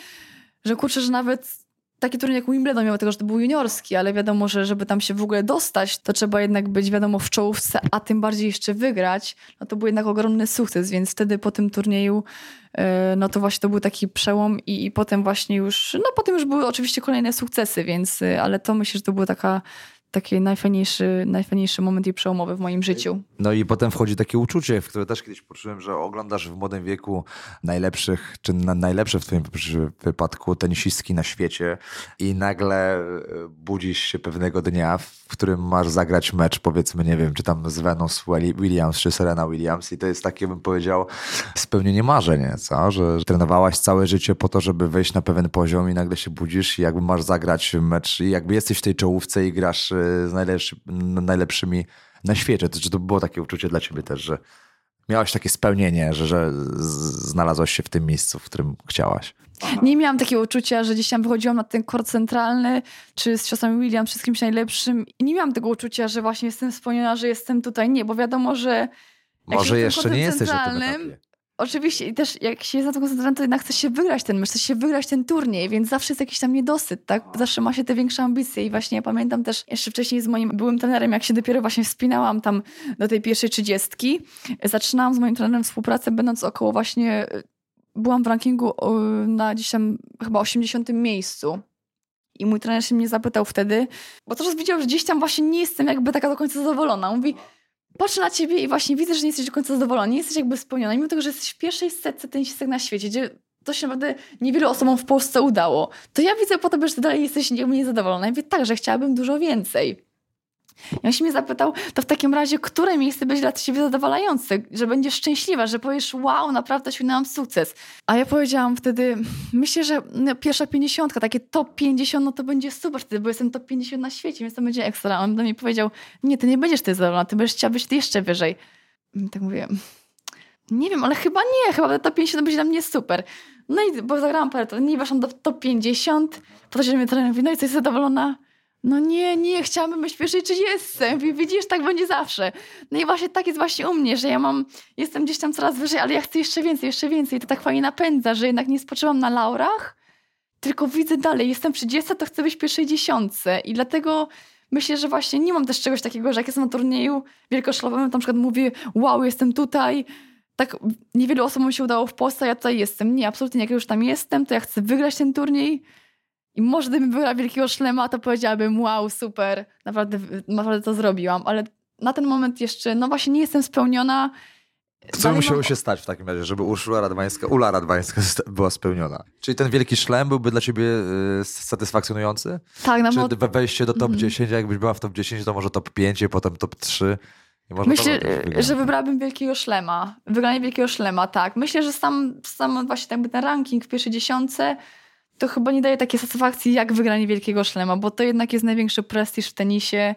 że kurczę, że nawet taki turniej jak Wimbledon, mimo tego, że to był juniorski, ale wiadomo, że żeby tam się w ogóle dostać, to trzeba jednak być, wiadomo, w czołówce, a tym bardziej jeszcze wygrać, no to był jednak ogromny sukces, więc wtedy po tym turnieju, e, no to właśnie to był taki przełom i, i potem właśnie już, no potem już były oczywiście kolejne sukcesy, więc, e, ale to myślę, że to był taka, taki najfajniejszy, najfajniejszy moment i przełomowy w moim życiu. No i potem wchodzi takie uczucie, w które też kiedyś poczułem, że oglądasz w młodym wieku najlepszych, czy na, najlepsze w twoim wypadku tenisistki na świecie i nagle e, budzisz się pewnego dnia, w którym masz zagrać mecz, powiedzmy, nie wiem, czy tam z Venus Willi- Williams, czy Serena Williams i to jest takie, bym powiedział, spełnienie marzeń, co? Że, że trenowałaś całe życie po to, żeby wejść na pewien poziom i nagle się budzisz i jakby masz zagrać mecz i jakby jesteś w tej czołówce i grasz e, z najlepszy, najlepszymi na świecie. To, czy to było takie uczucie dla ciebie też, że miałaś takie spełnienie, że, że znalazłaś się w tym miejscu, w którym chciałaś? Nie miałam takiego uczucia, że gdzieś tam wychodziłam na ten kort centralny, czy z siostrą William, czy z kimś najlepszym i nie miałam tego uczucia, że właśnie jestem spełniona, że jestem tutaj. Nie, bo wiadomo, że Może jeszcze nie jesteś na tym centralnym, etapie. Oczywiście i też jak się jest na to koncentrowany, to jednak chce się wygrać ten mecz, chce się wygrać ten turniej, więc zawsze jest jakiś tam niedosyt, tak? Zawsze ma się te większe ambicje i właśnie ja pamiętam też jeszcze wcześniej z moim byłym trenerem, jak się dopiero właśnie wspinałam tam do tej pierwszej trzydziestki, zaczynałam z moim trenerem współpracę, będąc około właśnie, byłam w rankingu o, na gdzieś tam chyba 80 miejscu. I mój trener się mnie zapytał wtedy, bo też widział, że gdzieś tam właśnie nie jestem jakby taka do końca zadowolona. Mówi, patrzę na ciebie i właśnie widzę, że nie jesteś do końca zadowolona, nie jesteś jakby spełniona. Mimo tego, że jesteś w pierwszej setce tenisistek na świecie, gdzie to się naprawdę niewielu osobom w Polsce udało, to ja widzę po tobie, że ty dalej jesteś niezadowolona. Ja mówię, tak, że chciałabym dużo więcej. I on się mnie zapytał, to w takim razie, które miejsce będzie dla ciebie zadowalające, że będziesz szczęśliwa, że powiesz, wow, naprawdę osiągnęłam sukces. A ja powiedziałam wtedy, myślę, że no, pierwsza pięćdziesiątka, takie top 50, no to będzie super wtedy, bo jestem top 50 na świecie, więc to będzie ekstra. On do mnie powiedział, nie, ty nie będziesz ty zadowolona, ty będziesz chciała być jeszcze wyżej. I tak mówię, nie wiem, ale chyba nie, chyba top 50 będzie dla mnie super. No i, bo zagrałam parę, to nie weszłam do top 50, potem się do mnie trener mówi, no i jesteś zadowolona? No nie, nie, chciałabym być pierwszej 30. Mówię, Widzisz, tak będzie zawsze. No i właśnie tak jest właśnie u mnie, że ja mam, jestem gdzieś tam coraz wyżej, ale ja chcę jeszcze więcej, jeszcze więcej. I to tak fajnie napędza, że jednak nie spoczywam na laurach, tylko widzę dalej. Jestem 30, to chcę być pierwszej dziesiątce. I dlatego myślę, że właśnie nie mam też czegoś takiego, że jak jestem na turnieju wielkoszlowym, to na przykład mówię, wow, jestem tutaj. Tak niewielu osobom się udało w Polsce, ja tutaj jestem. Nie, absolutnie, jak już tam jestem, to ja chcę wygrać ten turniej. I może gdybym wygrała wielkiego szlema, to powiedziałabym, wow, super, naprawdę, naprawdę to zrobiłam. Ale na ten moment jeszcze, no właśnie nie jestem spełniona. Co musiało mam- się stać w takim razie, żeby Urszula Radwańska, Ula Radwańska była spełniona? Czyli ten wielki szlem byłby dla ciebie y, satysfakcjonujący? Tak, na Czy wejście do top Mhm. 10, a jakbyś była w top 10, to może top 5, a potem top 3? I może Myślę, wygrał. że wybrałabym wielkiego szlema. Wygranie wielkiego szlema, tak. Myślę, że sam, sam właśnie jakby ten ranking w pierwszej dziesiątce to chyba nie daje takiej satysfakcji jak wygranie wielkiego szlema, bo to jednak jest największy prestiż w tenisie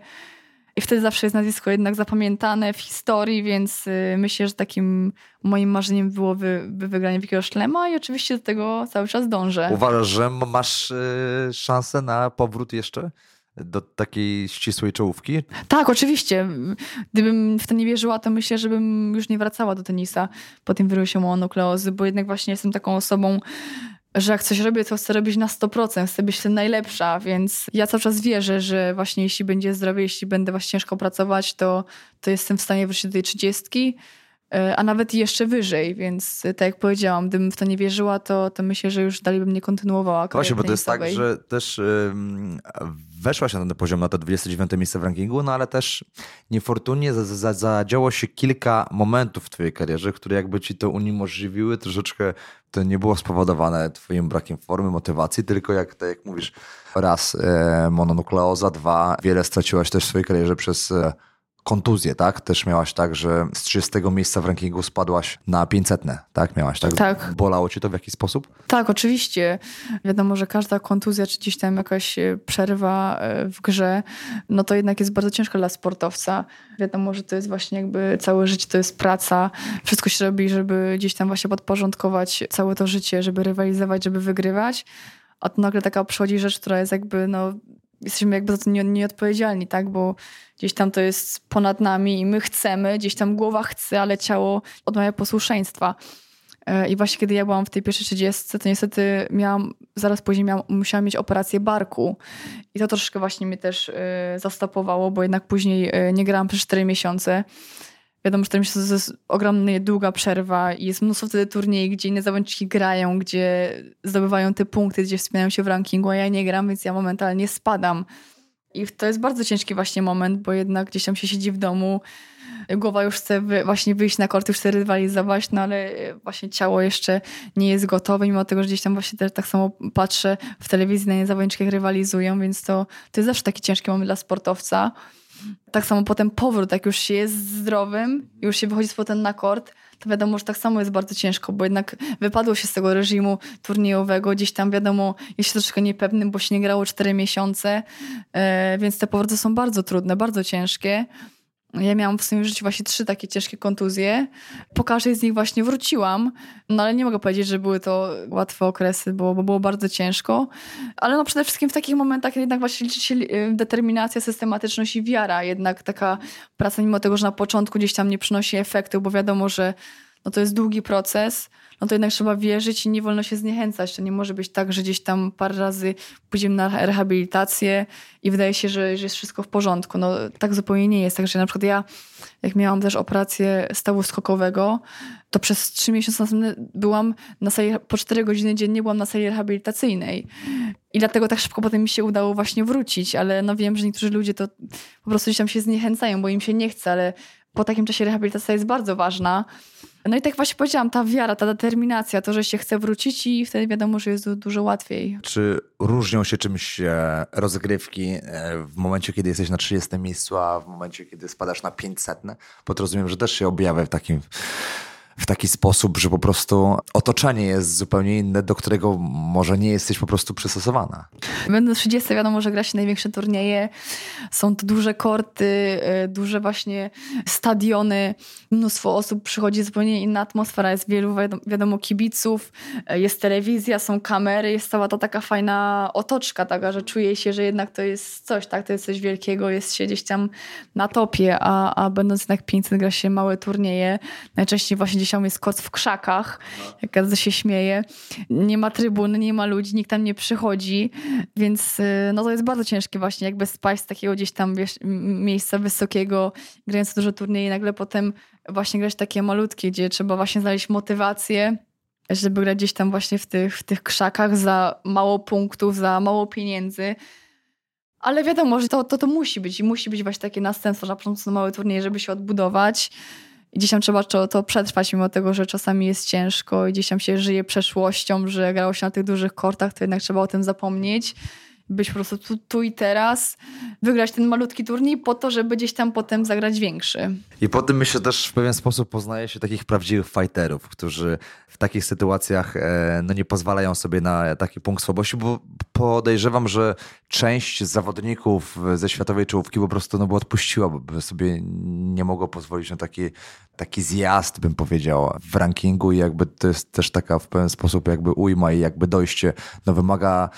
i wtedy zawsze jest nazwisko jednak zapamiętane w historii, więc y, myślę, że takim moim marzeniem byłoby by wygranie wielkiego szlema i oczywiście do tego cały czas dążę. Uważasz, że masz y, szansę na powrót jeszcze do takiej ścisłej czołówki? Tak, oczywiście. Gdybym w to nie wierzyła, to myślę, że bym już nie wracała do tenisa po tym wirusie mononukleozy, bo jednak właśnie jestem taką osobą, że jak coś robię, to chcę robić na 100%, chcę być tym najlepsza, więc ja cały czas wierzę, że właśnie jeśli będzie zdrowie, jeśli będę właśnie ciężko pracować, to, to jestem w stanie wrócić do tej trzydziestki, a nawet jeszcze wyżej, więc tak jak powiedziałam, gdybym w to nie wierzyła, to, to myślę, że już dalej bym nie kontynuowała Właśnie, bo to jest tak, że też weszłaś na ten poziom, na to 29 miejsce w rankingu, no ale też niefortunnie zadziało się kilka momentów w twojej karierze, które jakby ci to uniemożliwiły, troszeczkę to nie było spowodowane twoim brakiem formy, motywacji, tylko jak, tak jak mówisz, raz e, mononukleoza, dwa, wiele straciłaś też w swojej karierze przez e, kontuzję, tak? Też miałaś tak, że z 30 miejsca w rankingu spadłaś na 500, tak? Miałaś tak? Tak. Bolało cię to w jakiś sposób? Tak, oczywiście. Wiadomo, że każda kontuzja, czy gdzieś tam jakaś e, przerwa e, w grze, no to jednak jest bardzo ciężko dla sportowca. Wiadomo, że to jest właśnie jakby całe życie, to jest praca. Wszystko się robi, żeby gdzieś tam właśnie podporządkować całe to życie, żeby rywalizować, żeby wygrywać. A tu nagle taka przychodzi rzecz, która jest jakby, no, jesteśmy jakby za to nieodpowiedzialni, tak? Bo gdzieś tam to jest ponad nami i my chcemy, gdzieś tam głowa chce, ale ciało odmawia posłuszeństwa. E, I właśnie kiedy ja byłam w tej pierwszej trzydziestce, to niestety miałam, zaraz później miałam, musiałam mieć operację barku. I to troszeczkę właśnie mnie też y, zastopowało, bo jednak później y, nie grałam przez 4 miesiące. Wiadomo, że to jest ogromnie długa przerwa i jest mnóstwo wtedy turniej, gdzie inne zawodniczki grają, gdzie zdobywają te punkty, gdzie wspinają się w rankingu, a ja nie gram, więc ja momentalnie spadam. I to jest bardzo ciężki właśnie moment, bo jednak gdzieś tam się siedzi w domu, głowa już chce wy, właśnie wyjść na korty, już chce rywalizować, no ale właśnie ciało jeszcze nie jest gotowe, mimo tego, że gdzieś tam właśnie też tak samo patrzę w telewizji na nie zawodniczki rywalizują, więc to, to jest zawsze taki ciężki moment dla sportowca. Tak samo potem powrót, jak już się jest zdrowym, już się wychodzi z potem na kort, to wiadomo, że tak samo jest bardzo ciężko, bo jednak wypadło się z tego reżimu turniejowego, gdzieś tam wiadomo, jest się troszkę niepewnym, bo się nie grało 4 miesiące, e, więc te powroty są bardzo trudne, bardzo ciężkie. Ja miałam w swoim życiu właśnie trzy takie ciężkie kontuzje. Po każdej z nich właśnie wróciłam, no ale nie mogę powiedzieć, że były to łatwe okresy, bo, bo było bardzo ciężko. Ale no przede wszystkim w takich momentach jednak właśnie liczy się y, determinacja, systematyczność i wiara. Jednak taka praca, mimo tego, że na początku gdzieś tam nie przynosi efektu, bo wiadomo, że no to jest długi proces, no to jednak trzeba wierzyć i nie wolno się zniechęcać. To nie może być tak, że gdzieś tam parę razy pójdziemy na rehabilitację i wydaje się, że, że jest wszystko w porządku. No tak zupełnie nie jest. Także na przykład ja, jak miałam też operację stawu skokowego, to przez trzy miesiące byłam na sali, po cztery godziny dziennie byłam na sali rehabilitacyjnej. I dlatego tak szybko potem mi się udało właśnie wrócić, ale no wiem, że niektórzy ludzie to po prostu gdzieś tam się zniechęcają, bo im się nie chce, ale po takim czasie rehabilitacja jest bardzo ważna. No i tak właśnie powiedziałam, ta wiara, ta determinacja, to, że się chce wrócić i wtedy wiadomo, że jest dużo łatwiej. Czy różnią się czymś e, rozgrywki e, w momencie, kiedy jesteś na 30 miejscu, a w momencie, kiedy spadasz na 500? Bo to rozumiem, że też się objawia w takim w taki sposób, że po prostu otoczenie jest zupełnie inne, do którego może nie jesteś po prostu przystosowana. Będąc 30, wiadomo, że gra się największe turnieje. Są to duże korty, y, duże właśnie stadiony. Mnóstwo osób przychodzi, zupełnie inna atmosfera. Jest wielu, wiadomo, kibiców, y, jest telewizja, są kamery, jest cała ta taka fajna otoczka, taka, że czuje się, że jednak to jest coś, tak? To jest coś wielkiego, jest się gdzieś tam na topie, a, a będąc jednak 500 gra się małe turnieje. Najczęściej właśnie gdzieś tam jest koc w krzakach, jak każdy się śmieje. Nie ma trybuny, nie ma ludzi, nikt tam nie przychodzi, więc y, no to jest bardzo ciężkie właśnie, jakby spaść z takiego gdzieś tam wiesz, miejsca wysokiego, grając dużo turnieje, nagle potem właśnie grać takie malutkie, gdzie trzeba właśnie znaleźć motywację, żeby grać gdzieś tam właśnie w tych, w tych krzakach za mało punktów, za mało pieniędzy. Ale wiadomo, że to, to, to musi być i musi być właśnie takie następstwo, że na początku małe turnieje, żeby się odbudować. I gdzieś tam trzeba to, przetrwać, mimo tego, że czasami jest ciężko i gdzieś tam się żyje przeszłością, że grało się na tych dużych kortach, to jednak trzeba o tym zapomnieć być po prostu tu, tu, i teraz, wygrać ten malutki turniej po to, żeby gdzieś tam potem zagrać większy. I po tym myślę też w pewien sposób poznaje się takich prawdziwych fighterów, którzy w takich sytuacjach e, no, nie pozwalają sobie na taki punkt słabości, bo podejrzewam, że część zawodników ze światowej czołówki po prostu no, by odpuściła, bo sobie nie mogło pozwolić na taki, taki zjazd, bym powiedział, w rankingu i jakby to jest też taka w pewien sposób jakby ujma i jakby dojście, no wymaga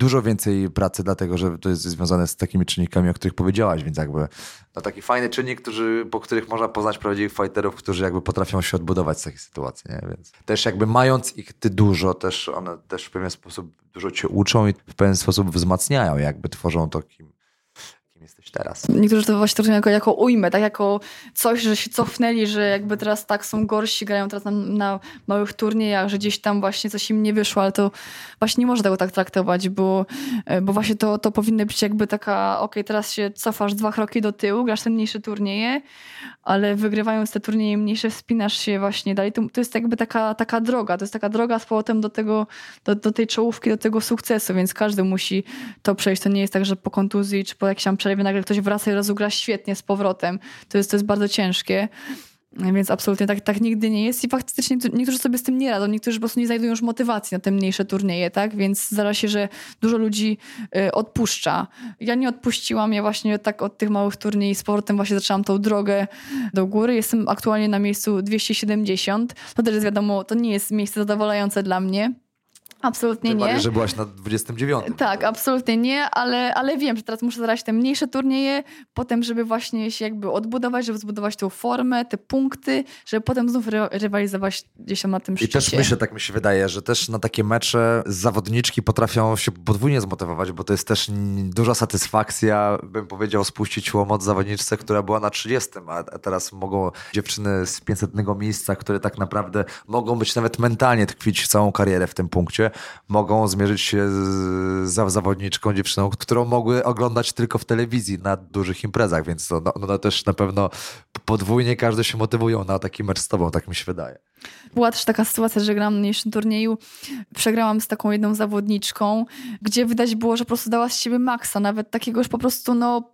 dużo więcej pracy, dlatego że to jest związane z takimi czynnikami, o których powiedziałaś, więc jakby no taki fajny czynnik, po których można poznać prawdziwych fighterów, którzy jakby potrafią się odbudować z takiej sytuacji, nie? Więc też jakby mając ich ty dużo, też one też w pewien sposób dużo cię uczą i w pewien sposób wzmacniają, jakby tworzą takim jesteś teraz. Niektórzy to właśnie traktują jako, jako ujmę, tak jako coś, że się cofnęli, że jakby teraz tak są gorsi, grają teraz na, na małych turniejach, że gdzieś tam właśnie coś im nie wyszło, ale to właśnie nie można tego tak traktować, bo, e, bo właśnie to, to powinno być jakby taka, ok, teraz się cofasz dwa kroki do tyłu, grasz te mniejsze turnieje, ale wygrywając te turnieje mniejsze, wspinasz się właśnie dalej. To, to jest jakby taka, taka droga, to jest taka droga z powrotem do tego, do, do tej czołówki, do tego sukcesu, więc każdy musi to przejść. To nie jest tak, że po kontuzji czy po jakimś tam przerwie nagle ktoś wraca i rozugra świetnie z powrotem. To jest, to jest bardzo ciężkie. Więc absolutnie tak, tak nigdy nie jest i faktycznie niektórzy sobie z tym nie radzą, niektórzy po prostu nie znajdują już motywacji na te mniejsze turnieje, tak? Więc zdarza się, że dużo ludzi y, odpuszcza. Ja nie odpuściłam, ja właśnie tak od tych małych turniej z powrotem właśnie zaczęłam tą drogę do góry. Jestem aktualnie na miejscu 270. To też jest wiadomo, to nie jest miejsce zadowalające dla mnie. Absolutnie nie. Bardziej, że byłaś na 29. Tak, absolutnie nie, ale, ale wiem, że teraz muszę zagrać te mniejsze turnieje, potem, żeby właśnie się jakby odbudować, żeby zbudować tą formę, te punkty, żeby potem znów ry rywalizować gdzieś tam na tym szczycie. I też myślę, tak mi się wydaje, że też na takie mecze zawodniczki potrafią się podwójnie zmotywować, bo to jest też duża satysfakcja, bym powiedział, spuścić łomot zawodniczce, która była na 30, a teraz mogą dziewczyny z 500 miejsca, które tak naprawdę mogą być nawet mentalnie tkwić całą karierę w tym punkcie, mogą zmierzyć się z, zawodniczką, dziewczyną, którą mogły oglądać tylko w telewizji na dużych imprezach, więc to no, no też na pewno podwójnie każdy się motywują na taki mecz z tobą, tak mi się wydaje. Była też taka sytuacja, że grałam na mniejszym turnieju, przegrałam z taką jedną zawodniczką, gdzie widać było, że po prostu dała z siebie maksa, nawet takiego już po prostu no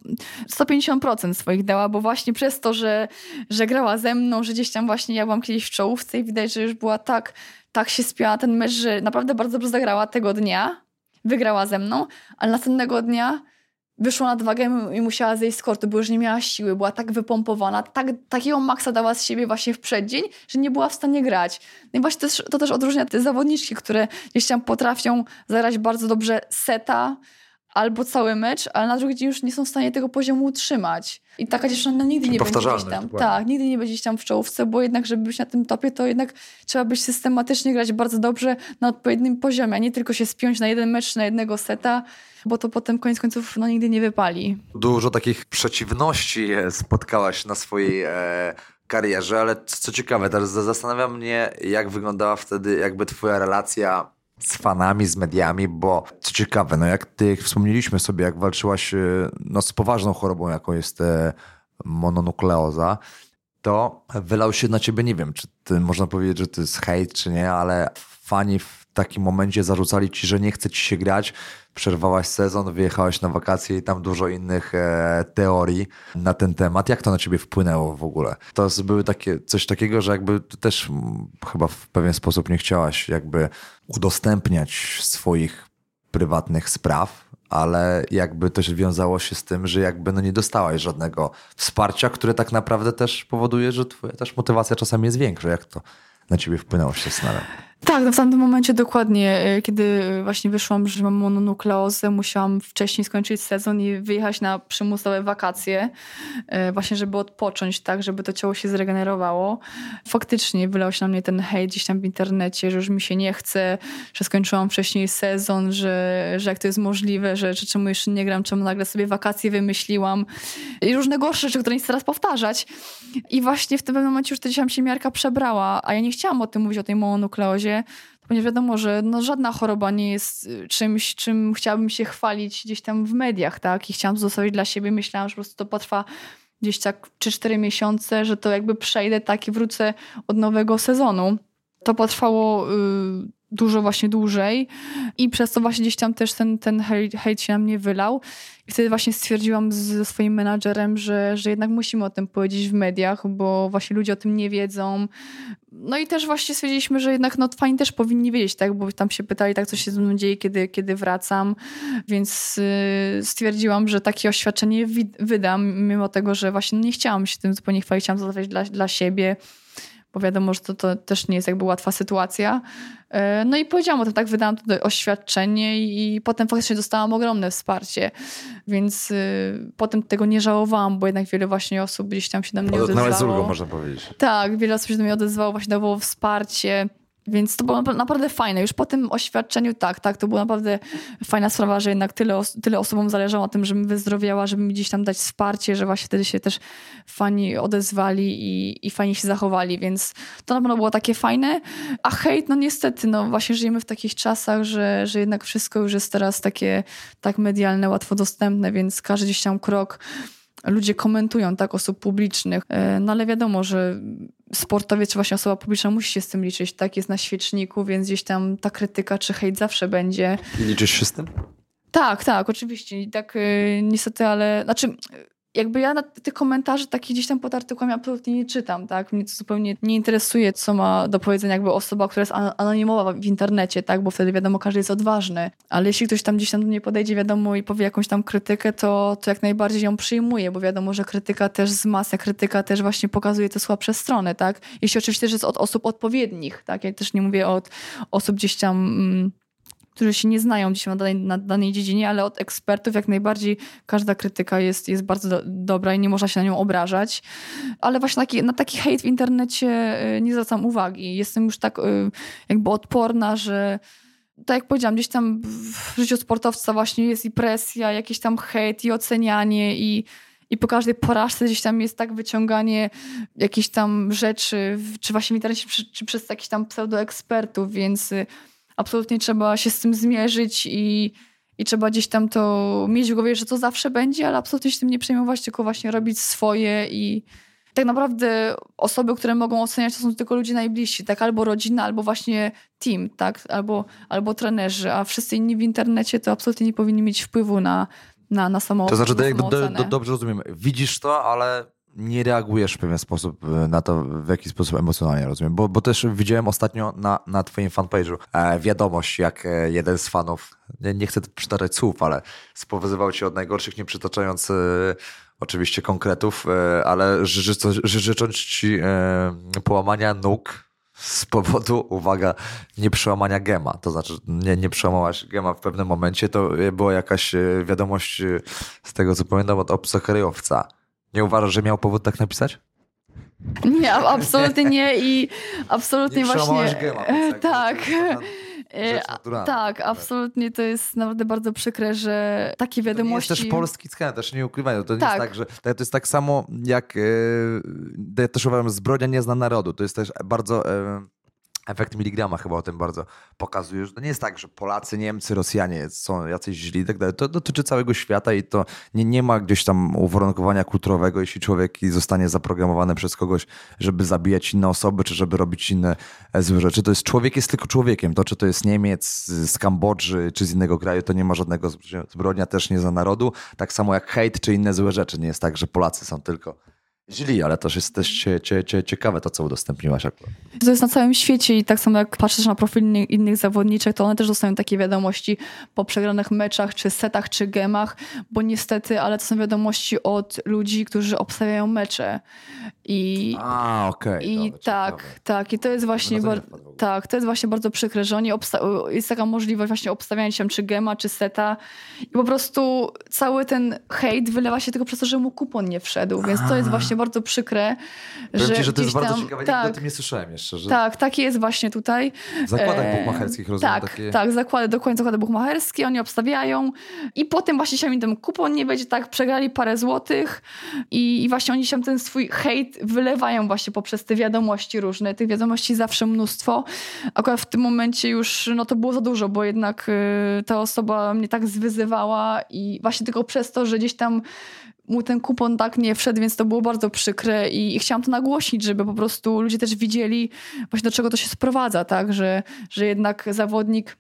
150% swoich dała, bo właśnie przez to, że, że grała ze mną, że gdzieś tam właśnie ja byłam kiedyś w czołówce i widać, że już była tak tak się spiała ten mecz, że naprawdę bardzo dobrze zagrała tego dnia. Wygrała ze mną, ale następnego dnia wyszła na wagę i musiała zejść z kortu, bo już nie miała siły, była tak wypompowana, tak, takiego maksa dała z siebie właśnie w przeddzień, że nie była w stanie grać. No i właśnie to to też odróżnia te zawodniczki, które gdzieś tam potrafią zagrać bardzo dobrze seta, albo cały mecz, ale na drugi dzień już nie są w stanie tego poziomu utrzymać. I taka dziewczyna no, nigdy nie będzie gdzieś tam. Tak, nigdy nie będzie gdzieś tam w czołówce, bo jednak, żeby być na tym topie, to jednak trzeba być systematycznie grać bardzo dobrze na odpowiednim poziomie, a nie tylko się spiąć na jeden mecz, na jednego seta, bo to potem koniec końców no, nigdy nie wypali. Dużo takich przeciwności spotkałaś na swojej e, karierze, ale co ciekawe, teraz zastanawia mnie, jak wyglądała wtedy jakby twoja relacja z fanami, z mediami, bo co ciekawe, no jak ty wspomnieliśmy sobie, jak walczyłaś e, no, z poważną chorobą, jaką jest e, mononukleoza, to wylał się na ciebie, nie wiem, czy ty, można powiedzieć, że to jest hejt, czy nie, ale fani w takim momencie zarzucali ci, że nie chce ci się grać, przerwałaś sezon, wyjechałaś na wakacje i tam dużo innych e, teorii na ten temat. Jak to na ciebie wpłynęło w ogóle? To były takie, coś takiego, że jakby też m, chyba w pewien sposób nie chciałaś jakby udostępniać swoich prywatnych spraw, ale jakby też wiązało się z tym, że jakby no nie dostałaś żadnego wsparcia, które tak naprawdę też powoduje, że twoja też motywacja czasami jest większa. Jak to na ciebie wpłynęło się zastanawiam? Tak, no w tamtym momencie dokładnie, e, kiedy właśnie wyszłam, że mam mononukleozę, musiałam wcześniej skończyć sezon i wyjechać na przymusowe wakacje, e, właśnie żeby odpocząć, tak, żeby to ciało się zregenerowało. Faktycznie wylał się na mnie ten hejt gdzieś tam w internecie, że już mi się nie chce, że skończyłam wcześniej sezon, że, że jak to jest możliwe, że, że czemu jeszcze nie gram, czemu nagle sobie wakacje wymyśliłam i różne gorsze rzeczy, które nie chcę teraz powtarzać. I właśnie w tym momencie już się miarka przebrała, a ja nie chciałam o tym mówić, o tej mononukleozie, ponieważ wiadomo, że no, żadna choroba nie jest y, czymś, czym chciałabym się chwalić gdzieś tam w mediach, tak? I chciałam zostawić dla siebie. Myślałam, że po prostu to potrwa gdzieś tak 3-4 miesiące, że to jakby przejdę tak i wrócę od nowego sezonu. To potrwało y, dużo właśnie dłużej i przez to właśnie gdzieś tam też ten, ten hejt, się na mnie wylał. I wtedy właśnie stwierdziłam ze swoim menadżerem, że, że jednak musimy o tym powiedzieć w mediach, bo właśnie ludzie o tym nie wiedzą. No i też właśnie stwierdziliśmy, że jednak no, fani też powinni wiedzieć, tak? Bo tam się pytali, tak, co się ze mną dzieje, kiedy, kiedy wracam. Więc yy, stwierdziłam, że takie oświadczenie wydam, mimo tego, że właśnie nie chciałam się tym zupełnie chwalić, chciałam zostawiać dla, dla siebie bo wiadomo, że to, to też nie jest jakby łatwa sytuacja. E, no i powiedziałam o tym, tak, wydałam tutaj oświadczenie i potem faktycznie dostałam ogromne wsparcie, więc y, potem tego nie żałowałam, bo jednak wiele właśnie osób gdzieś tam się do mnie odezwało. Nawet z ulgą można powiedzieć. Tak, wiele osób się do mnie odezwało, właśnie dawało wsparcie. Więc to było naprawdę fajne. Już po tym oświadczeniu, tak, tak, to była naprawdę fajna sprawa, że jednak tyle, os tyle osobom zależało na tym, żebym wyzdrowiała, żeby mi gdzieś tam dać wsparcie, że właśnie wtedy się też fani odezwali i, i się zachowali, więc to na pewno było takie fajne. A hejt, no niestety, no właśnie żyjemy w takich czasach, że, że jednak wszystko już jest teraz takie tak medialne, łatwo dostępne, więc każdy gdzieś tam krok ludzie komentują, tak, osób publicznych. E, no ale wiadomo, że sportowiec czy właśnie osoba publiczna musi się z tym liczyć, tak, jest na świeczniku, więc gdzieś tam ta krytyka czy hejt zawsze będzie. Liczysz się z tym? Tak, tak, oczywiście. I tak y, niestety, ale znaczy jakby ja tych komentarzy takich gdzieś tam pod artykułami absolutnie nie czytam, tak? Mnie to zupełnie nie interesuje, co ma do powiedzenia jakby osoba, która jest anonimowa w internecie, tak? Bo wtedy wiadomo, każdy jest odważny. Ale jeśli ktoś tam gdzieś tam do mnie podejdzie, wiadomo, i powie jakąś tam krytykę, to, to jak najbardziej ją przyjmuję, bo wiadomo, że krytyka też masy, krytyka też właśnie pokazuje te słabsze strony, tak? Jeśli oczywiście też jest od osób odpowiednich, tak? Ja też nie mówię od osób gdzieś tam... Mm, którzy się nie znają dzisiaj na danej, na danej dziedzinie, ale od ekspertów jak najbardziej każda krytyka jest, jest bardzo do, dobra i nie można się na nią obrażać. Ale właśnie taki, na taki hejt w internecie y, nie zwracam uwagi. Jestem już tak y, jakby odporna, że tak jak powiedziałam, gdzieś tam w życiu sportowca właśnie jest i presja, jakiś tam hejt i ocenianie i i po każdej porażce gdzieś tam jest tak wyciąganie jakichś tam rzeczy, czy właśnie w internecie, czy, czy przez jakichś tam pseudoekspertów, więc y, absolutnie trzeba się z tym zmierzyć i, i trzeba gdzieś tam to mieć w głowie, że to zawsze będzie, ale absolutnie się tym nie przejmować, tylko właśnie robić swoje i tak naprawdę osoby, które mogą oceniać, to są tylko ludzie najbliżsi, tak? Albo rodzina, albo właśnie team, tak? Albo, albo trenerzy, a wszyscy inni w internecie to absolutnie nie powinni mieć wpływu na, na, na samą To znaczy, to jakby do, do, dobrze rozumiem, widzisz to, ale nie reagujesz w pewien sposób e, na to, w jaki sposób emocjonalnie rozumiem. Bo, bo też widziałem ostatnio na, na twoim fanpage'u e, wiadomość, jak e, jeden z fanów, nie, nie chcę przytaczać słów, ale spowyzywał cię od najgorszych, nie przytaczając e, oczywiście konkretów, e, ale ży, ży, życząc ci e, połamania nóg z powodu, uwaga, nie przełamania gema. To znaczy, nie, nie przełamałaś gema w pewnym momencie. To była jakaś wiadomość, z tego co pamiętam, od obcokrajowca. Nie uważasz, że miał powód tak napisać? Nie, absolutnie nie i absolutnie nie właśnie. Gema, tak. E, tak, absolutnie to jest naprawdę bardzo przykre, że takie wiadomości... To jest też polski skan, też nie ukrywają. To tak. jest tak, że to jest tak samo jak, e, ja też uważam, zbrodnia nie zna narodu. To jest też bardzo e, efekt miligrama chyba o tym bardzo pokazuje, że to nie jest tak, że Polacy, Niemcy, Rosjanie są jacyś źli i tak dalej. To dotyczy całego świata i to nie, nie ma gdzieś tam uwarunkowania kulturowego, jeśli człowiek zostanie zaprogramowany przez kogoś, żeby zabijać inne osoby, czy żeby robić inne e, złe rzeczy. To jest człowiek jest tylko człowiekiem. To, czy to jest Niemiec z Kambodży, czy z innego kraju, to nie ma żadnego zbrodnia też nie za narodu. Tak samo jak hejt, czy inne złe rzeczy. Nie jest tak, że Polacy są tylko źli, ale też jest też cie, cie, cie, ciekawe to, co udostępniłaś akurat. To jest na całym świecie i tak samo jak patrzysz na profil innych, innych zawodniczek, to one też dostają takie wiadomości po przegranych meczach, czy setach, czy gemach, bo niestety, ale to są wiadomości od ludzi, którzy obstawiają mecze. I, A, okej. Okay, I dobra, tak, ciekawe. tak. I to jest właśnie, tak, to jest właśnie bardzo przykre, że oni jest taka możliwość właśnie obstawiania się czy gema, czy seta i po prostu cały ten hejt wylewa się tylko przez to, że mu kupon nie wszedł, więc to jest właśnie bardzo przykre. Powiem że, ci, że to jest bardzo tam, ciekawe, tak, o tym nie słyszałem jeszcze. Że... Tak, taki jest właśnie tutaj. W zakładach e, buchmacherskich rozumiem Tak, takie... tak, zakłady, dokładnie zakłady buchmacherskie, oni obstawiają i potem właśnie się im ten kupon nie będzie tak, przegrali parę złotych i, i właśnie oni się ten swój hejt wylewają właśnie poprzez te wiadomości różne. Tych wiadomości zawsze mnóstwo. Akurat w tym momencie już no to było za dużo, bo jednak y, ta osoba mnie tak zwyzywała i właśnie tylko przez to, że gdzieś tam mu ten kupon tak nie wszedł, więc to było bardzo przykre i, i chciałam to nagłośnić, żeby po prostu ludzie też widzieli właśnie do czego to się sprowadza, tak, że, że jednak zawodnik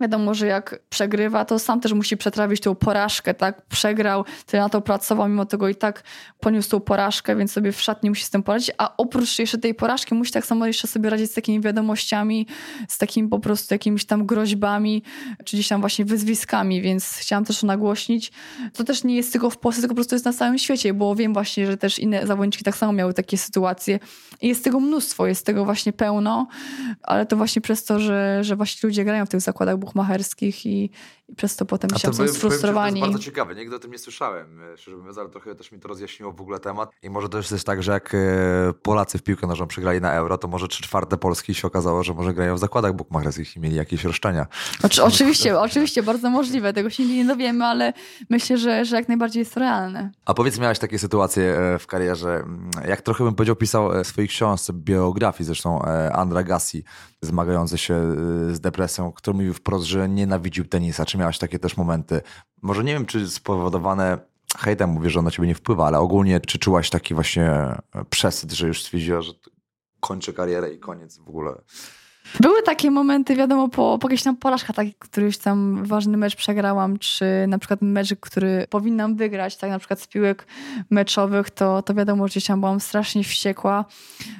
wiadomo, że jak przegrywa, to sam też musi przetrawić tą porażkę, tak? Przegrał, tyle na to pracował, mimo tego i tak poniósł tą porażkę, więc sobie w szatni musi z tym poradzić, a oprócz jeszcze tej porażki musi tak samo jeszcze sobie radzić z takimi wiadomościami, z takimi po prostu jakimiś tam groźbami, czy gdzieś tam właśnie wyzwiskami, więc chciałam też nagłośnić. To też nie jest tylko w Polsce, tylko po prostu jest na całym świecie, bo wiem właśnie, że też inne zawodniczki tak samo miały takie sytuacje i jest tego mnóstwo, jest tego właśnie pełno, ale to właśnie przez to, że, że właśnie ludzie grają w tych zakładach buchmacherskich i, i przez to potem się są sfrustrowani. To jest bardzo ciekawe, nigdy o tym nie słyszałem, e, szczerze mówiąc, ale trochę też mi to rozjaśniło w ogóle temat. I może też jest tak, że jak e, Polacy w piłkę nożną przegrali na euro, to może trzy czwarte Polski się okazało, że może grają w zakładach bukmacherskich i mieli jakieś roszczenia. Oczy, oczywiście, oczywiście, bardzo możliwe. Tego się nie dowiemy, ale myślę, że, że jak najbardziej jest to realne. A powiedz, miałeś takie sytuacje e, w karierze, jak trochę bym powiedział, pisał w swojej książce, biografii zresztą Andra Gassi, zmagający się z depresją, który mówił wprost, że nienawidził tenisa. Czy miałeś takie też momenty? Może nie wiem, czy spowodowane hejtem, mówię, że on na ciebie nie wpływa, ale ogólnie czy czułaś taki właśnie przesyt, że już stwierdziła, że kończy karierę i koniec w ogóle były takie momenty, wiadomo, po, po tam porażkach, tak, któryś tam ważny mecz przegrałam, czy na przykład mecz, który powinnam wygrać, tak, na przykład z piłek meczowych, to, to wiadomo, że gdzieś tam byłam strasznie wściekła.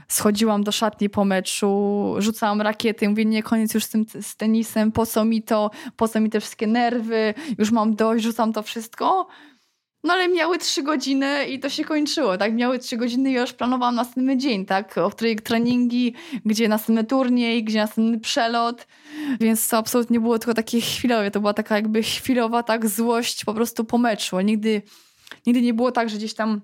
Schodziłam do szatni po meczu, rzucałam rakiety, mówię, nie, koniec już z tym z tenisem, po co mi to, po co mi te wszystkie nerwy, już mam dość, rzucam to wszystko. No ale miały trzy godziny i to się kończyło, tak? Miały trzy godziny i już planowałam następny dzień, tak? O której treningi, gdzie następny turniej, gdzie następny przelot, więc to absolutnie było tylko takie chwilowe. To była taka jakby chwilowa tak złość po prostu po meczu. Nigdy, nigdy nie było tak, że gdzieś tam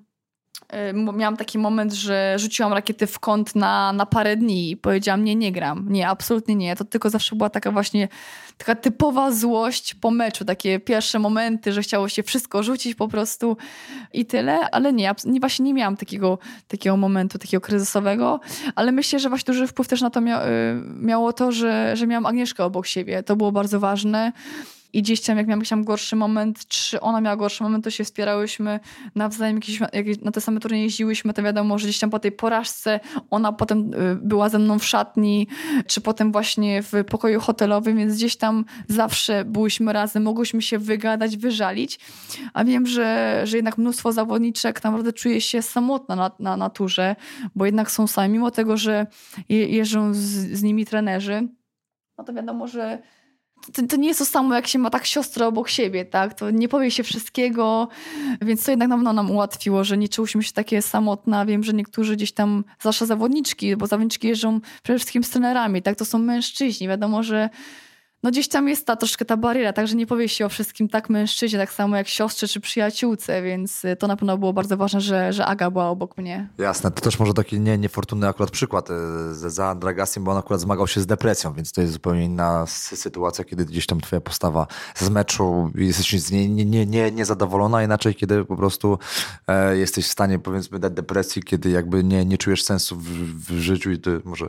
miałam taki moment, że rzuciłam rakiety w kąt na, na parę dni i powiedziałam, nie, nie gram. Nie, absolutnie nie. To tylko zawsze była taka właśnie taka typowa złość po meczu. Takie pierwsze momenty, że chciało się wszystko rzucić po prostu i tyle. Ale nie, nie właśnie nie miałam takiego, takiego momentu, takiego kryzysowego. Ale myślę, że właśnie duży wpływ też na to mia y, miało to, że, że miałam Agnieszkę obok siebie. To było bardzo ważne i gdzieś tam jak miałam jakiś tam gorszy moment, czy ona miała gorszy moment, to się wspierałyśmy nawzajem, jakieś, jak na te same turnieje jeździłyśmy, to wiadomo, że gdzieś tam po tej porażce ona potem y, była ze mną w szatni, czy potem właśnie w pokoju hotelowym, więc gdzieś tam zawsze byłyśmy razem, mogłyśmy się wygadać, wyżalić, a wiem, że, że jednak mnóstwo zawodniczek naprawdę czuje się samotna na, na naturze, bo jednak są sami, mimo tego, że jeżdżą z, z nimi trenerzy, no to wiadomo, że to, to, nie jest to samo, jak się ma tak siostrę obok siebie, tak? To nie powie się wszystkiego, więc to jednak na pewno nam ułatwiło, że nie czułyśmy się takie samotne. Wiem, że niektórzy gdzieś tam, zwłaszcza zawodniczki, bo zawodniczki jeżdżą przede wszystkim z trenerami, tak? To są mężczyźni. Wiadomo, że no gdzieś tam jest ta troszkę ta bariera, także nie powie się o wszystkim tak mężczyźnie, tak samo jak siostrze czy przyjaciółce, więc y, to na pewno było bardzo ważne, że, że Aga była obok mnie. Jasne, to też może taki nie, niefortunny akurat przykład y, za Andragasiem, bo on akurat zmagał się z depresją, więc to jest zupełnie inna sytuacja, kiedy gdzieś tam twoja postawa z meczu jesteś z niej nie, nie, nie, niezadowolona, inaczej kiedy po prostu e, jesteś w stanie powiedzmy dać depresji, kiedy jakby nie, nie czujesz sensu w, w życiu i to może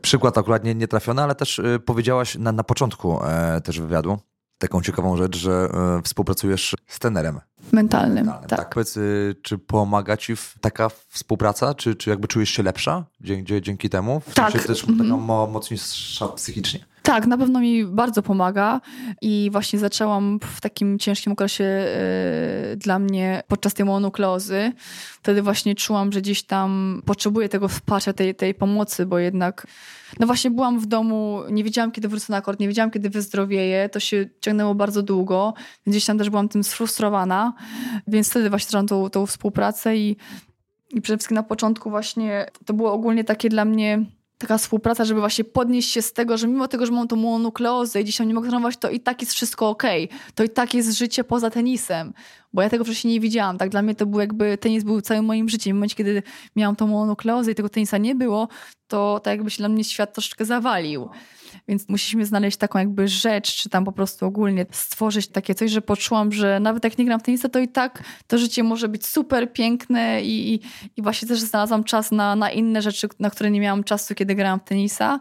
przykład akurat nie, nie trafiony, ale też y, powiedziałaś na, na początku e, też wywiadu taką ciekawą rzecz, że e, współpracujesz z tenerem. Mentalnym, Mentalnym tak. tak. Powiedz, y, czy pomaga ci taka współpraca? Czy, czy jakby czujesz się lepsza dzięki, dzięki temu? W tak. Też mm -hmm. mocniejsza psychicznie? Tak, na pewno mi bardzo pomaga i właśnie zaczęłam w takim ciężkim okresie yy, dla mnie podczas tej mononukleozy. Wtedy właśnie czułam, że gdzieś tam potrzebuję tego wsparcia, tej, tej pomocy, bo jednak no właśnie byłam w domu, nie wiedziałam kiedy wrócę na akord, nie wiedziałam kiedy wyzdrowieję, to się ciągnęło bardzo długo, gdzieś tam też byłam tym sfrustrowana, więc wtedy właśnie zaczęłam tą, tą współpracę i, i przede wszystkim na początku właśnie to było ogólnie takie dla mnie taka współpraca, żeby właśnie podnieść się z tego, że mimo tego, że mam tą mononukleozę i dzisiaj nie mogę trenować, to i tak jest wszystko ok. To i tak jest życie poza tenisem. Bo ja tego wcześniej nie widziałam. Tak dla mnie to był jakby, tenis był całym moim życiem. W momencie, kiedy miałam tą mononukleozę i tego tenisa nie było, to tak jakby się dla mnie świat troszeczkę zawalił. Więc musieliśmy znaleźć taką jakby rzecz, czy tam po prostu ogólnie stworzyć takie coś, że poczułam, że nawet jak nie gram w tenisa, to i tak to życie może być super piękne i, i, i właśnie też znalazłam czas na, na inne rzeczy, na które nie miałam czasu, kiedy grałam w tenisa.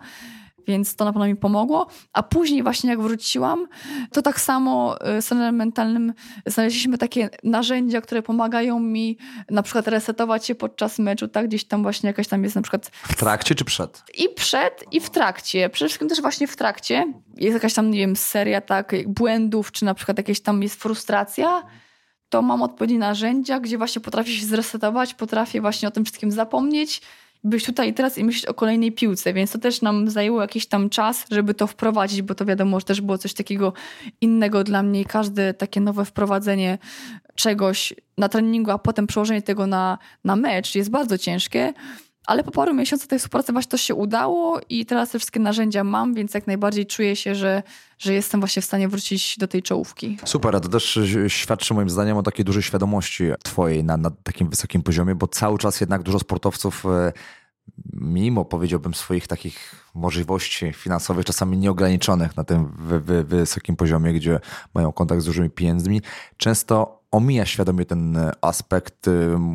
Więc to na pewno mi pomogło. A później właśnie jak wróciłam, to tak samo y, z trenerem mentalnym znaleźliśmy takie narzędzia, które pomagają mi na przykład resetować się podczas meczu, tak? Gdzieś tam właśnie jakaś tam jest na przykład... W trakcie czy przed? I przed, i w trakcie. Przede wszystkim też właśnie w trakcie. Jest jakaś tam, nie wiem, seria tak, błędów, czy na przykład jakieś tam jest frustracja, to mam odpowiednie narzędzia, gdzie właśnie potrafię się zresetować, potrafię właśnie o tym wszystkim zapomnieć, być tutaj i teraz i myśleć o kolejnej piłce, więc to też nam zajęło jakiś tam czas, żeby to wprowadzić, bo to wiadomo, że też było coś takiego innego dla mnie. Każde takie nowe wprowadzenie czegoś na treningu, a potem przełożenie tego na, na mecz jest bardzo ciężkie. Ale po paru miesiącach tej współpracy właśnie to się udało i teraz te wszystkie narzędzia mam, więc jak najbardziej czuję się, że, że jestem właśnie w stanie wrócić do tej czołówki. Super, a to też świadczy moim zdaniem o takiej dużej świadomości twojej na, na takim wysokim poziomie, bo cały czas jednak dużo sportowców e, mimo powiedziałbym swoich takich możliwości finansowych, czasami nieograniczonych na tym wy, wy, wysokim poziomie, gdzie mają kontakt z dużymi pieniędzmi, często omija świadomie ten aspekt,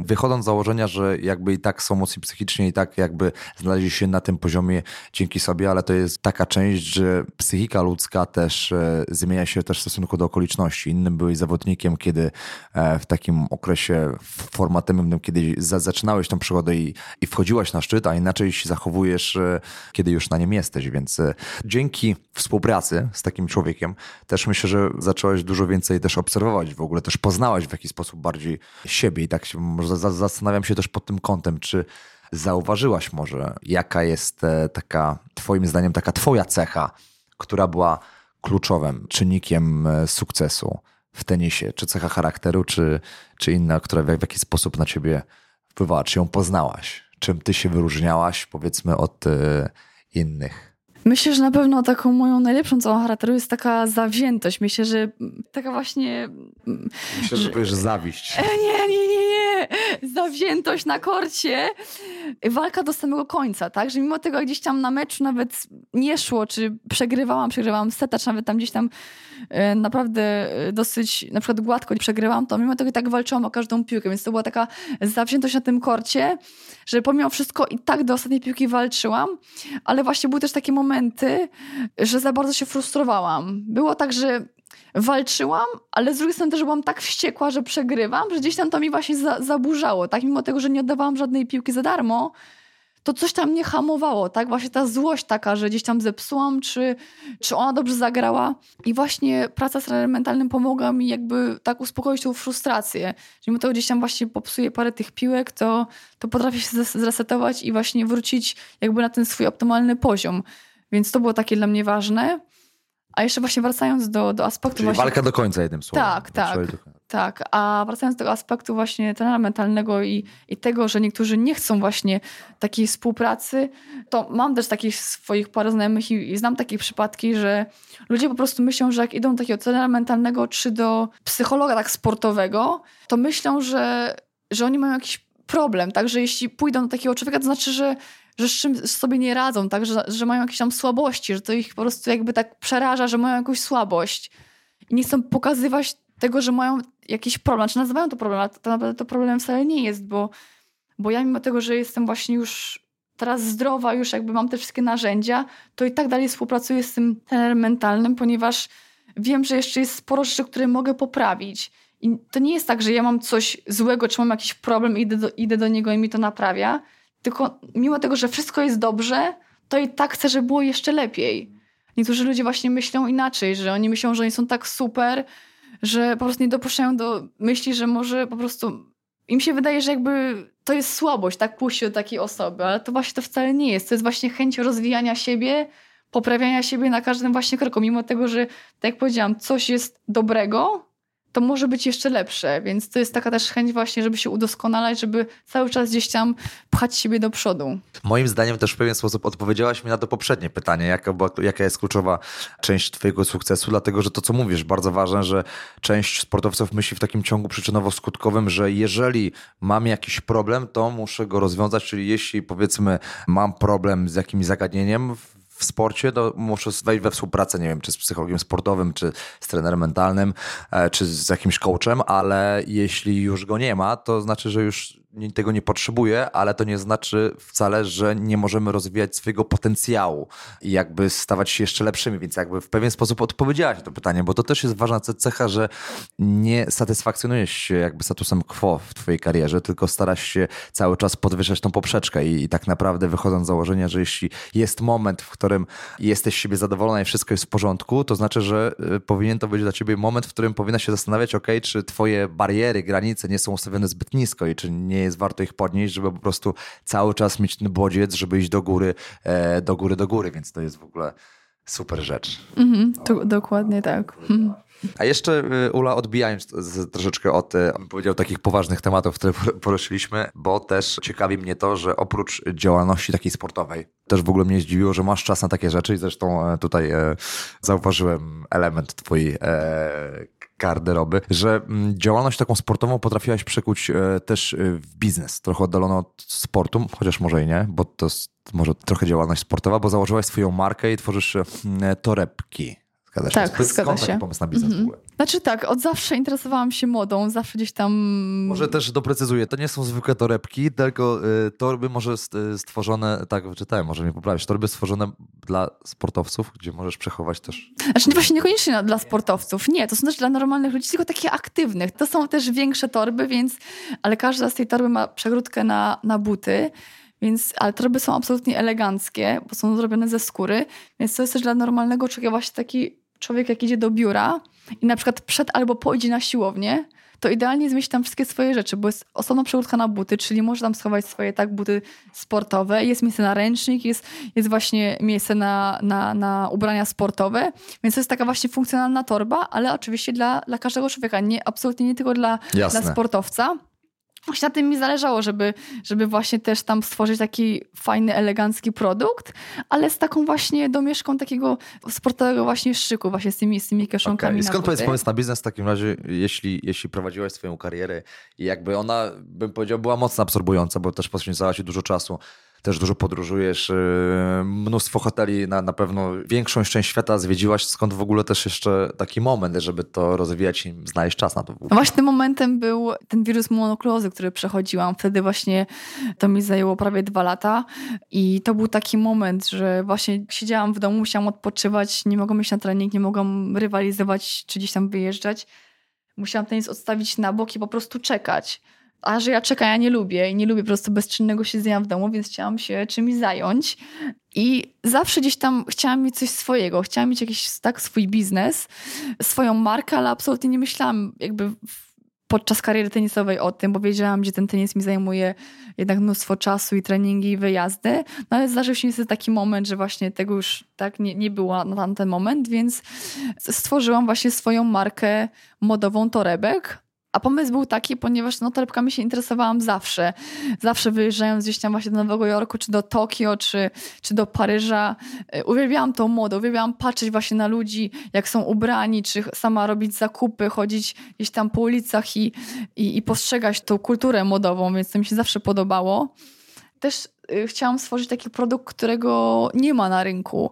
wychodząc z założenia, że jakby i tak są mocni psychicznie i tak jakby znaleźli się na tym poziomie dzięki sobie, ale to jest taka część, że psychika ludzka też e, zmienia się też w stosunku do okoliczności. Innym byłeś zawodnikiem, kiedy e, w takim okresie formatywnym, kiedy zaczynałeś tą przygodę i, i wchodziłaś na szczyt, a inaczej się zachowujesz, e, kiedy już na nim jesteś, więc dzięki współpracy z takim człowiekiem też myślę, że zacząłeś dużo więcej też obserwować, w ogóle też poznawać poznałaś w jakiś sposób bardziej siebie i tak się może zastanawiam się też pod tym kątem, czy zauważyłaś może, jaka jest e, taka, twoim zdaniem, taka twoja cecha, która była kluczowym czynnikiem e, sukcesu w tenisie? Czy cecha charakteru, czy, czy inna, która w, jakiś sposób na ciebie wpływała? Czy ją poznałaś? Czym ty się wyróżniałaś, powiedzmy, od y, innych? Myślę, że na pewno taką moją najlepszą całą charakteru jest taka zawziętość. Myślę, że taka właśnie... Myślę, że, że powiesz zawiść. E, nie, nie, nie, nie. Zawziętość na korcie. Walka do samego końca, tak? Że mimo tego gdzieś tam na meczu nawet nie szło, czy przegrywałam, przegrywałam seta, czy nawet tam gdzieś tam e, naprawdę e, dosyć na przykład gładko przegrywałam, to mimo tego tak walczyłam o każdą piłkę, więc to była taka zawziętość na tym korcie, że pomimo wszystko i tak do ostatniej piłki walczyłam, ale właśnie były też takie momenty, że za bardzo się frustrowałam. Było tak, że walczyłam, ale z drugiej strony też byłam tak wściekła, że przegrywam, że gdzieś tam to mi właśnie za, zaburzało, tak? Mimo tego, że nie oddawałam żadnej piłki za darmo, to coś tam mnie hamowało, tak? Właśnie ta złość taka, że gdzieś tam zepsułam, czy, czy ona dobrze zagrała. I właśnie praca z trenerem mentalnym pomogła mi jakby tak uspokoić tą frustrację. Że mimo tego gdzieś tam właśnie popsuję parę tych piłek, to, to potrafię się zresetować i właśnie wrócić jakby na ten swój optymalny poziom. Więc to było takie dla mnie ważne. A jeszcze właśnie wracając do, do aspektu... Czyli właśnie... walka do końca jednym słowem. Tak, tak. Tak, a wracając do tego aspektu właśnie trenera mentalnego i, i tego, że niektórzy nie chcą właśnie takiej współpracy, to mam też takich swoich parę znajomych i, i znam takie przypadki, że ludzie po prostu myślą, że jak idą do takiego trenera mentalnego czy do psychologa tak sportowego, to myślą, że, że oni mają jakiś problem, tak, że jeśli pójdą do takiego człowieka, to znaczy, że że z czym sobie nie radzą, tak, że, że mają jakieś tam słabości, że to ich po prostu jakby tak przeraża, że mają jakąś słabość. I nie chcą pokazywać tego, że mają jakiś problem, czy nazywają to problem, ale to naprawdę to problem wcale nie jest, bo, bo ja mimo tego, że jestem właśnie już teraz zdrowa, już jakby mam te wszystkie narzędzia, to i tak dalej współpracuję z tym trenerem mentalnym, ponieważ wiem, że jeszcze jest sporo rzeczy, które mogę poprawić. I to nie jest tak, że ja mam coś złego, czy mam jakiś problem i idę do, idę do niego i mi to naprawia, tylko mimo tego, że wszystko jest dobrze, to i tak chcę, żeby było jeszcze lepiej. Niektórzy ludzie właśnie myślą inaczej, że oni myślą, że oni są tak super, że po prostu nie dopuszczają do myśli, że może po prostu im się wydaje, że jakby to jest słabość, tak pójść do takiej osoby, ale to właśnie to wcale nie jest. To jest właśnie chęć rozwijania siebie, poprawiania siebie na każdym właśnie kroku, mimo tego, że tak jak powiedziałam, coś jest dobrego, to może być jeszcze lepsze, więc to jest taka też chęć właśnie, żeby się udoskonalać, żeby cały czas gdzieś tam pchać siebie do przodu. Moim zdaniem też w pewien sposób odpowiedziałaś mi na to poprzednie pytanie, jaka, była, jaka jest kluczowa część twojego sukcesu, dlatego że to, co mówisz, bardzo ważne, że część sportowców myśli w takim ciągu przyczynowo-skutkowym, że jeżeli mam jakiś problem, to muszę go rozwiązać, czyli jeśli powiedzmy mam problem z jakimś zagadnieniem w sporcie, to muszę wejść we współpracę, nie wiem, czy z psychologiem sportowym, czy z trenerem mentalnym, e, czy z jakimś coachem, ale jeśli już go nie ma, to znaczy, że już tego nie potrzebuję, ale to nie znaczy wcale, że nie możemy rozwijać swojego potencjału i jakby stawać się jeszcze lepszymi, więc jakby w pewien sposób odpowiedziałaś na to pytanie, bo to też jest ważna cecha, że nie satysfakcjonujesz się jakby statusem quo w twojej karierze, tylko starasz się cały czas podwyższać tą poprzeczkę i, i tak naprawdę wychodząc z założenia, że jeśli jest moment, w którym jesteś siebie zadowolona i wszystko jest w porządku, to znaczy, że y, powinien to być dla ciebie moment, w którym powinnaś się zastanawiać, ok, czy twoje bariery, granice nie są ustawione zbyt nisko i czy nie jest warto ich podnieść, żeby po prostu cały czas mieć ten bodziec, żeby iść do góry, e, do góry, do góry, więc to jest w ogóle super rzecz. Mhm, to, dokładnie tak. Mhm. A jeszcze y, Ula, odbijając troszeczkę od, bym powiedział, takich poważnych tematów, które poruszyliśmy, bo też ciekawi mnie to, że oprócz działalności takiej sportowej, też w ogóle mnie zdziwiło, że masz czas na takie rzeczy i zresztą e, tutaj e, zauważyłem element twojej e, garderoby, że mm, działalność taką sportową potrafiłaś przekuć też w biznes, trochę oddalono od sportu, chociaż może i nie, bo to jest może trochę działalność sportowa, bo założyłaś swoją markę i tworzysz torebki. Zgadza się? Tak, skąd zgadza się. taki pomysł na biznes -hmm. w ogóle? Znaczy tak, od zawsze interesowałam się modą, zawsze gdzieś tam... Może też doprecyzuję, to nie są zwykłe torebki, tylko y, torby może y, stworzone, tak wyczytałem, może mnie poprawić, torby stworzone dla sportowców, gdzie możesz przechować też... Znaczy właśnie niekoniecznie dla sportowców, nie, to są też dla normalnych ludzi, tylko takich aktywnych. To są też większe torby, więc, ale każda z tej torby ma przegródkę na, na buty, więc, ale torby są absolutnie eleganckie, bo są zrobione ze skóry, więc to jest też dla normalnego człowieka właśnie taki człowiek, jak idzie do biura i na przykład przed albo po idzie na siłownię, to idealnie zmieści tam wszystkie swoje rzeczy, bo jest osobna przegródka na buty, czyli może tam schować swoje tak buty sportowe, jest miejsce na ręcznik, jest, jest właśnie miejsce na, na, na ubrania sportowe, więc to jest taka właśnie funkcjonalna torba, ale oczywiście dla, dla każdego człowieka, nie, absolutnie nie tylko dla, dla sportowca. Właśnie na tym mi zależało, żeby, żeby właśnie też tam stworzyć taki fajny, elegancki produkt, ale z taką właśnie domieszką takiego sportowego właśnie szyku, właśnie z tymi, z tymi kieszonkami. Okay. I skąd jest pomysł na biznes w takim razie, jeśli, jeśli prowadziłaś swoją karierę i jakby ona, bym powiedział, była mocno absorbująca, bo też poświęcała się dużo czasu też dużo podróżujesz, y, mnóstwo hoteli, na, na pewno większą część świata zwiedziłaś, skąd w ogóle też jeszcze taki moment, żeby to rozwijać i znaleźć czas na to. Właśnie tym momentem był ten wirus monoklozy, który przechodziłam. Wtedy właśnie to mi zajęło prawie dwa lata i to był taki moment, że właśnie siedziałam w domu, musiałam odpoczywać, nie mogłam iść na trening, nie mogłam rywalizować czy gdzieś tam wyjeżdżać. Musiałam tenis odstawić na bok i po prostu czekać. A że ja czekam, ja nie lubię i nie lubię po prostu bezczynnego siedzenia w domu, więc chciałam się czymś zająć. I zawsze gdzieś tam chciałam mieć coś swojego, chciałam mieć jakiś tak swój biznes, swoją markę, ale absolutnie nie myślałam jakby podczas kariery tenisowej o tym, bo wiedziałam, że ten tenis mi zajmuje jednak mnóstwo czasu i treningi i wyjazdy. No ale zdarzył się niestety taki moment, że właśnie tego już tak nie, nie było na tamten moment, więc stworzyłam właśnie swoją markę modową torebek a pomysł był taki, ponieważ no, torebkami się interesowałam zawsze. Zawsze wyjeżdżając gdzieś tam właśnie do Nowego Jorku, czy do Tokio, czy, czy do Paryża. E, uwielbiałam tą modę, uwielbiałam patrzeć właśnie na ludzi, jak są ubrani, czy sama robić zakupy, chodzić gdzieś tam po ulicach i, i, i postrzegać tą kulturę modową, więc to mi się zawsze podobało. Też y, chciałam stworzyć taki produkt, którego nie ma na rynku.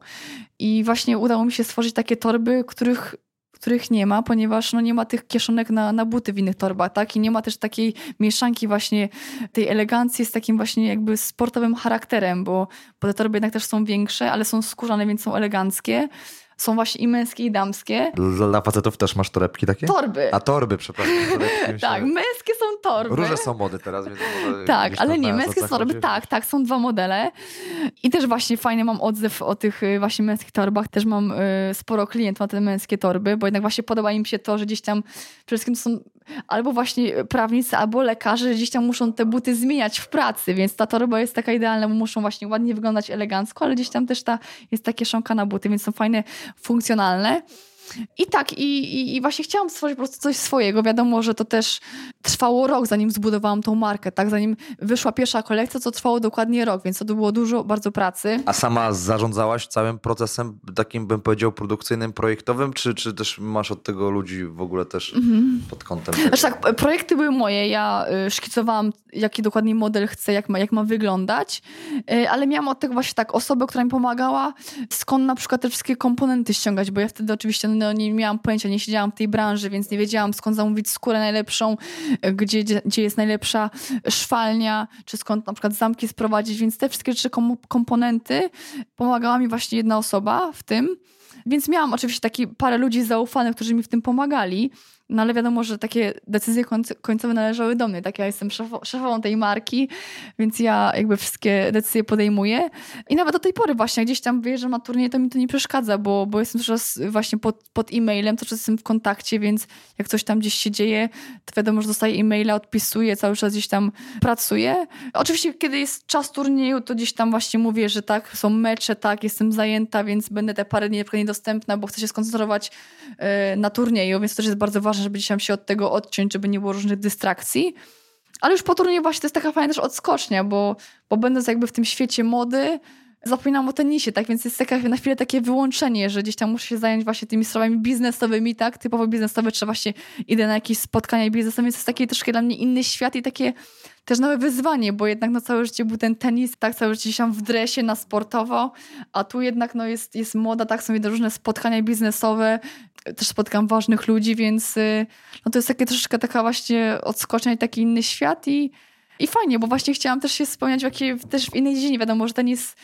I właśnie udało mi się stworzyć takie torby, których których nie ma, ponieważ no, nie ma tych kieszonek na, na buty w innych torbach, tak? I nie ma też takiej mieszanki właśnie tej elegancji z takim właśnie jakby sportowym charakterem, bo, bo te torby jednak też są większe, ale są skórzane, więc są eleganckie są właśnie i męskie, i damskie. Dla facetów też masz torebki takie? Torby. A torby, przepraszam. Torebki, tak, męskie są torby. Róże są mody teraz, więc Tak, ale nie, męskie są torby, tak, tak, są dwa modele. I też właśnie fajny mam odzew o tych y, właśnie męskich torbach. Też mam y, sporo klientów na te męskie torby, bo jednak właśnie podoba im się to, że gdzieś tam przede wszystkim są albo właśnie prawnicy, albo lekarze, że gdzieś tam muszą te buty zmieniać w pracy, więc ta torba jest taka idealna, bo muszą właśnie ładnie wyglądać elegancko, ale gdzieś tam też ta jest takie szonka na buty, więc są fajne, funkcjonalne. I tak, i, i, i, właśnie chciałam stworzyć po prostu coś swojego. Wiadomo, że to też trwało rok, zanim zbudowałam tą markę, tak? Zanim wyszła pierwsza kolekcja, to trwało dokładnie rok, więc to było dużo bardzo pracy. A sama zarządzałaś całym procesem takim, bym powiedział, produkcyjnym, projektowym, czy, czy też masz od tego ludzi w ogóle też mhm. pod kątem? Znaczy tak, projekty były moje. Ja y, szkicowałam, jaki dokładnie model chcę, jak ma, jak ma wyglądać, y, ale miałam od tego właśnie tak osobę, która mi pomagała, skąd na przykład te wszystkie komponenty ściągać, bo ja wtedy oczywiście no nie miałam pojęcia, nie siedziałam w tej branży, więc nie wiedziałam skąd zamówić skórę najlepszą, gdzie, gdzie jest najlepsza szwalnia, czy skąd na przykład zamki sprowadzić, więc te wszystkie rzeczy, komponenty pomagała mi właśnie jedna osoba w tym. Więc miałam oczywiście taki parę ludzi zaufanych, którzy mi w tym pomagali, no ale wiadomo, że takie decyzje końcowe należały do mnie. Tak, ja jestem szefową tej marki, więc ja jakby wszystkie decyzje podejmuję. I nawet do tej pory właśnie, gdzieś tam wyjeżdżam na turniej, to mi to nie przeszkadza, bo, bo jestem czas właśnie pod, pod e-mailem, cały czas jestem w kontakcie, więc jak coś tam gdzieś się dzieje, to wiadomo, że dostaję e-maila, odpisuję, cały czas gdzieś tam pracuję. Oczywiście, kiedy jest czas turnieju, to gdzieś tam właśnie mówię, że tak, są mecze, tak, jestem zajęta, więc będę te parę dni niedostępna, bo chcę się skoncentrować yy, na turnieju, więc to też jest bardzo ważne ważne, żeby gdzieś tam się od tego odciąć, żeby nie było różnych dystrakcji. Ale już po turnieju właśnie to jest taka fajna też odskocznia, bo, bo będąc jakby w tym świecie mody, zapominam o tenisie, tak? Więc jest taka, na chwilę takie wyłączenie, że gdzieś tam muszę się zająć właśnie tymi sprawami biznesowymi, tak? Typowo biznesowe, czy właśnie idę na jakieś spotkania biznesowe, więc to jest taki troszkę dla mnie inny świat i takie też nowe wyzwanie, bo jednak no całe życie był ten tenis, tak, całe życie się w dresie, na sportowo, a tu jednak no jest, jest moda, tak, są różne spotkania biznesowe, też spotkam ważnych ludzi, więc y, no to jest takie troszeczkę taka właśnie odskocznia i taki inny świat i, i fajnie, bo właśnie chciałam też się spełniać w też w innej dziedzinie. Wiadomo, że tenis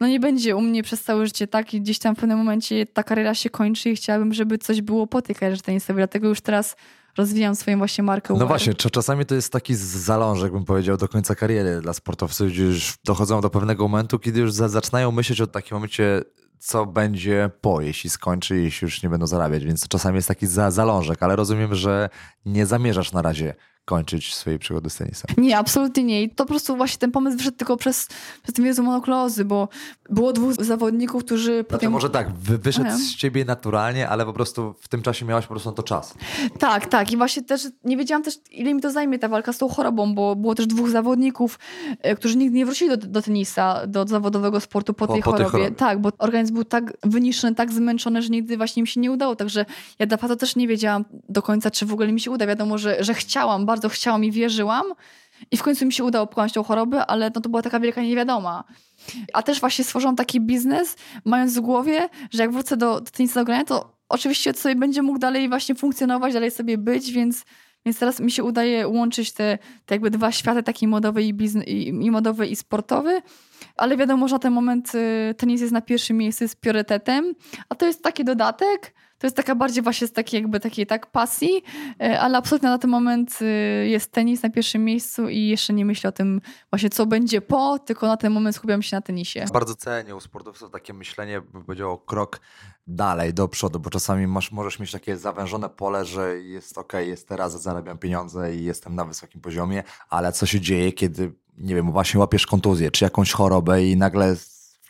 no nie będzie u mnie przez całe życie, tak? I gdzieś tam w pewnym momencie ta kariera się kończy i chciałabym, żeby coś było po tej karierze tenisowej. Dlatego już teraz rozwijam swoją właśnie markę. No właśnie, czasami to jest taki zalążek, bym powiedział, do końca kariery dla sportowców, gdzie już dochodzą do pewnego momentu, kiedy już zaczynają myśleć o takim momencie, co będzie po, jeśli skończy, jeśli już nie będą zarabiać, więc to czasami jest taki za, zalążek, ale rozumiem, że nie zamierzasz na razie kończyć swojej przygody z tenisem. Nie, absolutnie nie. I to po prostu właśnie ten pomysł wyszedł tylko przez, przez ten wiedzą monoklozy, bo było dwóch zawodników, którzy znaczy, potem... może tak, wyszedł Aha. z ciebie naturalnie, ale po prostu w tym czasie miałaś po prostu na to czas. Tak, tak. I właśnie też nie wiedziałam też, ile mi to zajmie ta walka z tą chorobą, bo było też dwóch zawodników, e, którzy nigdy nie wrócili do, do tenisa, do zawodowego sportu po, po tej, po chorobie. chorobie. Tak, bo organizm był tak wyniszczony, tak zmęczony, że nigdy właśnie mi się nie udało. Także ja de facto też nie wiedziałam do końca, czy w ogóle mi się uda. Wiadomo, że, że chciałam bardzo bardzo chciałam i wierzyłam. I w końcu mi się udało pokonać tą chorobę, ale no to była taka wielka niewiadoma. A też właśnie stworzyłam taki biznes, mając w głowie, że jak wrócę do, do tenisa do grania, to oczywiście sobie będzie mógł dalej właśnie funkcjonować, dalej sobie być, więc, więc teraz mi się udaje łączyć te, te jakby dwa światy, taki modowy i, biznes, i, i modowy i sportowy. Ale wiadomo, że na ten moment y, tenis jest na pierwszym miejscu z priorytetem, a to jest taki dodatek, to jest taka bardziej właśnie z takiej jakby takiej tak pasji, e, ale absolutnie na ten moment e, jest tenis na pierwszym miejscu i jeszcze nie myślę o tym właśnie co będzie po, tylko na ten moment skupiam się na tenisie. Bardzo cenię u sportowców takie myślenie, bym powiedział, krok dalej, do przodu, bo czasami masz, możesz mieć takie zawężone pole, że jest ok, jest teraz, zarabiam pieniądze i jestem na wysokim poziomie, ale co się dzieje, kiedy, nie wiem, właśnie łapiesz kontuzję, czy jakąś chorobę i nagle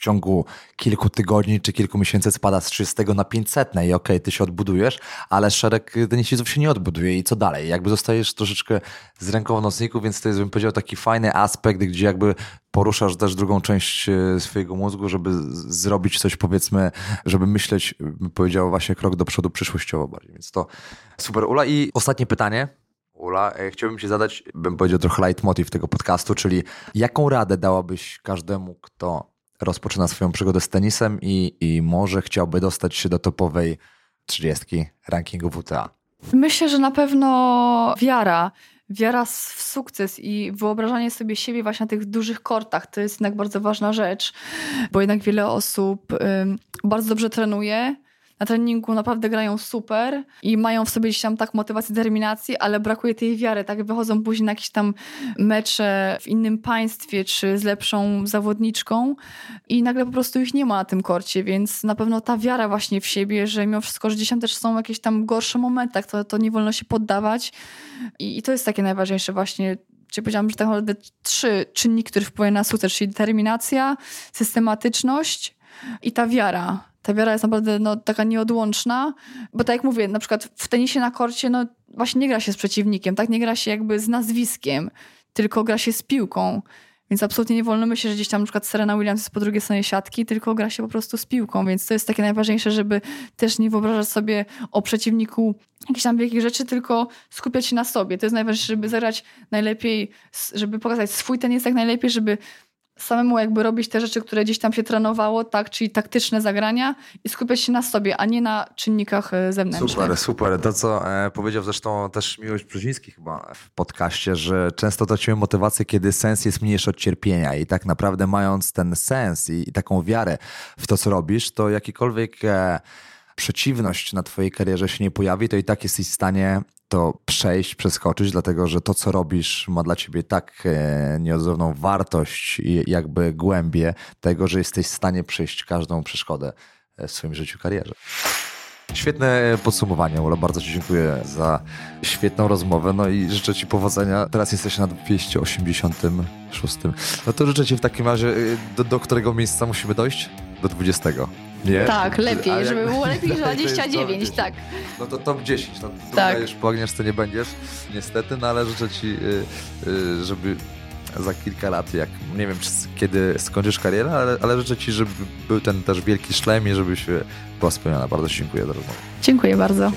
w ciągu kilku tygodni czy kilku miesięcy spada z 30 na 500 i okej, okay, ty się odbudujesz, ale szereg tenisistów się nie odbuduje i co dalej? Jakby zostajesz troszeczkę z ręką w nocniku, więc to jest, bym powiedział, taki fajny aspekt, gdzie jakby poruszasz też drugą część e, swojego mózgu, żeby zrobić coś, powiedzmy, żeby myśleć, bym powiedział, właśnie krok do przodu przyszłościowo bardziej. Więc to super. Ula i ostatnie pytanie. Ula, e, chciałbym Ci zadać, bym powiedział, trochę leitmotiv tego podcastu, czyli jaką radę dałabyś każdemu, kto rozpoczyna swoją przygodę z tenisem i, i może chciałby dostać się do topowej trzydziestki rankingu WTA? Myślę, że na pewno wiara. Wiara w sukces i wyobrażanie sobie siebie właśnie na tych dużych kortach to jest jednak bardzo ważna rzecz, bo jednak wiele osób bardzo dobrze trenuje, na treningu naprawdę grają super i mają w sobie gdzieś tam tak motywację, determinacji, ale brakuje tej wiary, tak? Wychodzą później na jakieś tam mecze w innym państwie, czy z lepszą zawodniczką i nagle po prostu ich nie ma na tym korcie, więc na pewno ta wiara właśnie w siebie, że mimo wszystko, że gdzieś tam też są jakieś tam gorsze momenty, tak? to, to nie wolno się poddawać i, i to jest takie najważniejsze właśnie czyli powiedziałam, że tak naprawdę trzy czynniki, które wpływają na sukces, czyli determinacja, systematyczność i ta wiara ta wiara jest naprawdę no, taka nieodłączna, bo tak jak mówię, na przykład w tenisie na korcie, no właśnie nie gra się z przeciwnikiem, tak? Nie gra się jakby z nazwiskiem, tylko gra się z piłką. Więc absolutnie nie wolno myśleć, że gdzieś tam na przykład Serena Williams jest po drugiej stronie siatki, tylko gra się po prostu z piłką, więc to jest takie najważniejsze, żeby też nie wyobrażać sobie o przeciwniku jakichś tam wielkich rzeczy, tylko skupiać się na sobie. To jest najważniejsze, żeby zagrać najlepiej, żeby pokazać swój tenis jak najlepiej, żeby samemu jakby robić te rzeczy, które gdzieś tam się trenowało, tak, czyli taktyczne zagrania i skupiać się na sobie, a nie na czynnikach e, zewnętrznych. Super, super. To, co e, powiedział zresztą też Miłość Brzeziński chyba w podcaście, że często tracimy motywację, kiedy sens jest mniejszy od cierpienia i tak naprawdę mając ten sens i, i taką wiarę w to, co robisz, to jakikolwiek e, przeciwność na twojej karierze się nie pojawi, to i tak jesteś w stanie to przejść, przeskoczyć, dlatego że to, co robisz, ma dla ciebie tak e, nieodzowną wartość i jakby głębię tego, że jesteś w stanie przejść każdą przeszkodę e, w swoim życiu, karierze. Świetne podsumowanie, Ula. Bardzo Ci dziękuję za świetną rozmowę. No i życzę Ci powodzenia. Teraz jesteś na 286. No to życzę Ci w takim razie, do, do którego miejsca musimy dojść? Do 20. Nie? Tak, lepiej, A żeby jak- było lepiej, To jest 29, top tak. No to top 10. No, Tak. tak. już po Agnieszce nie będziesz, niestety, no ale życzę Ci, y, y, żeby za kilka lat, jak nie wiem kiedy skończysz karierę, ale, ale życzę Ci, żeby był ten też wielki szlem i żebyś była spełniona. Bardzo dziękuję za rozmowę. Dziękuję bardzo.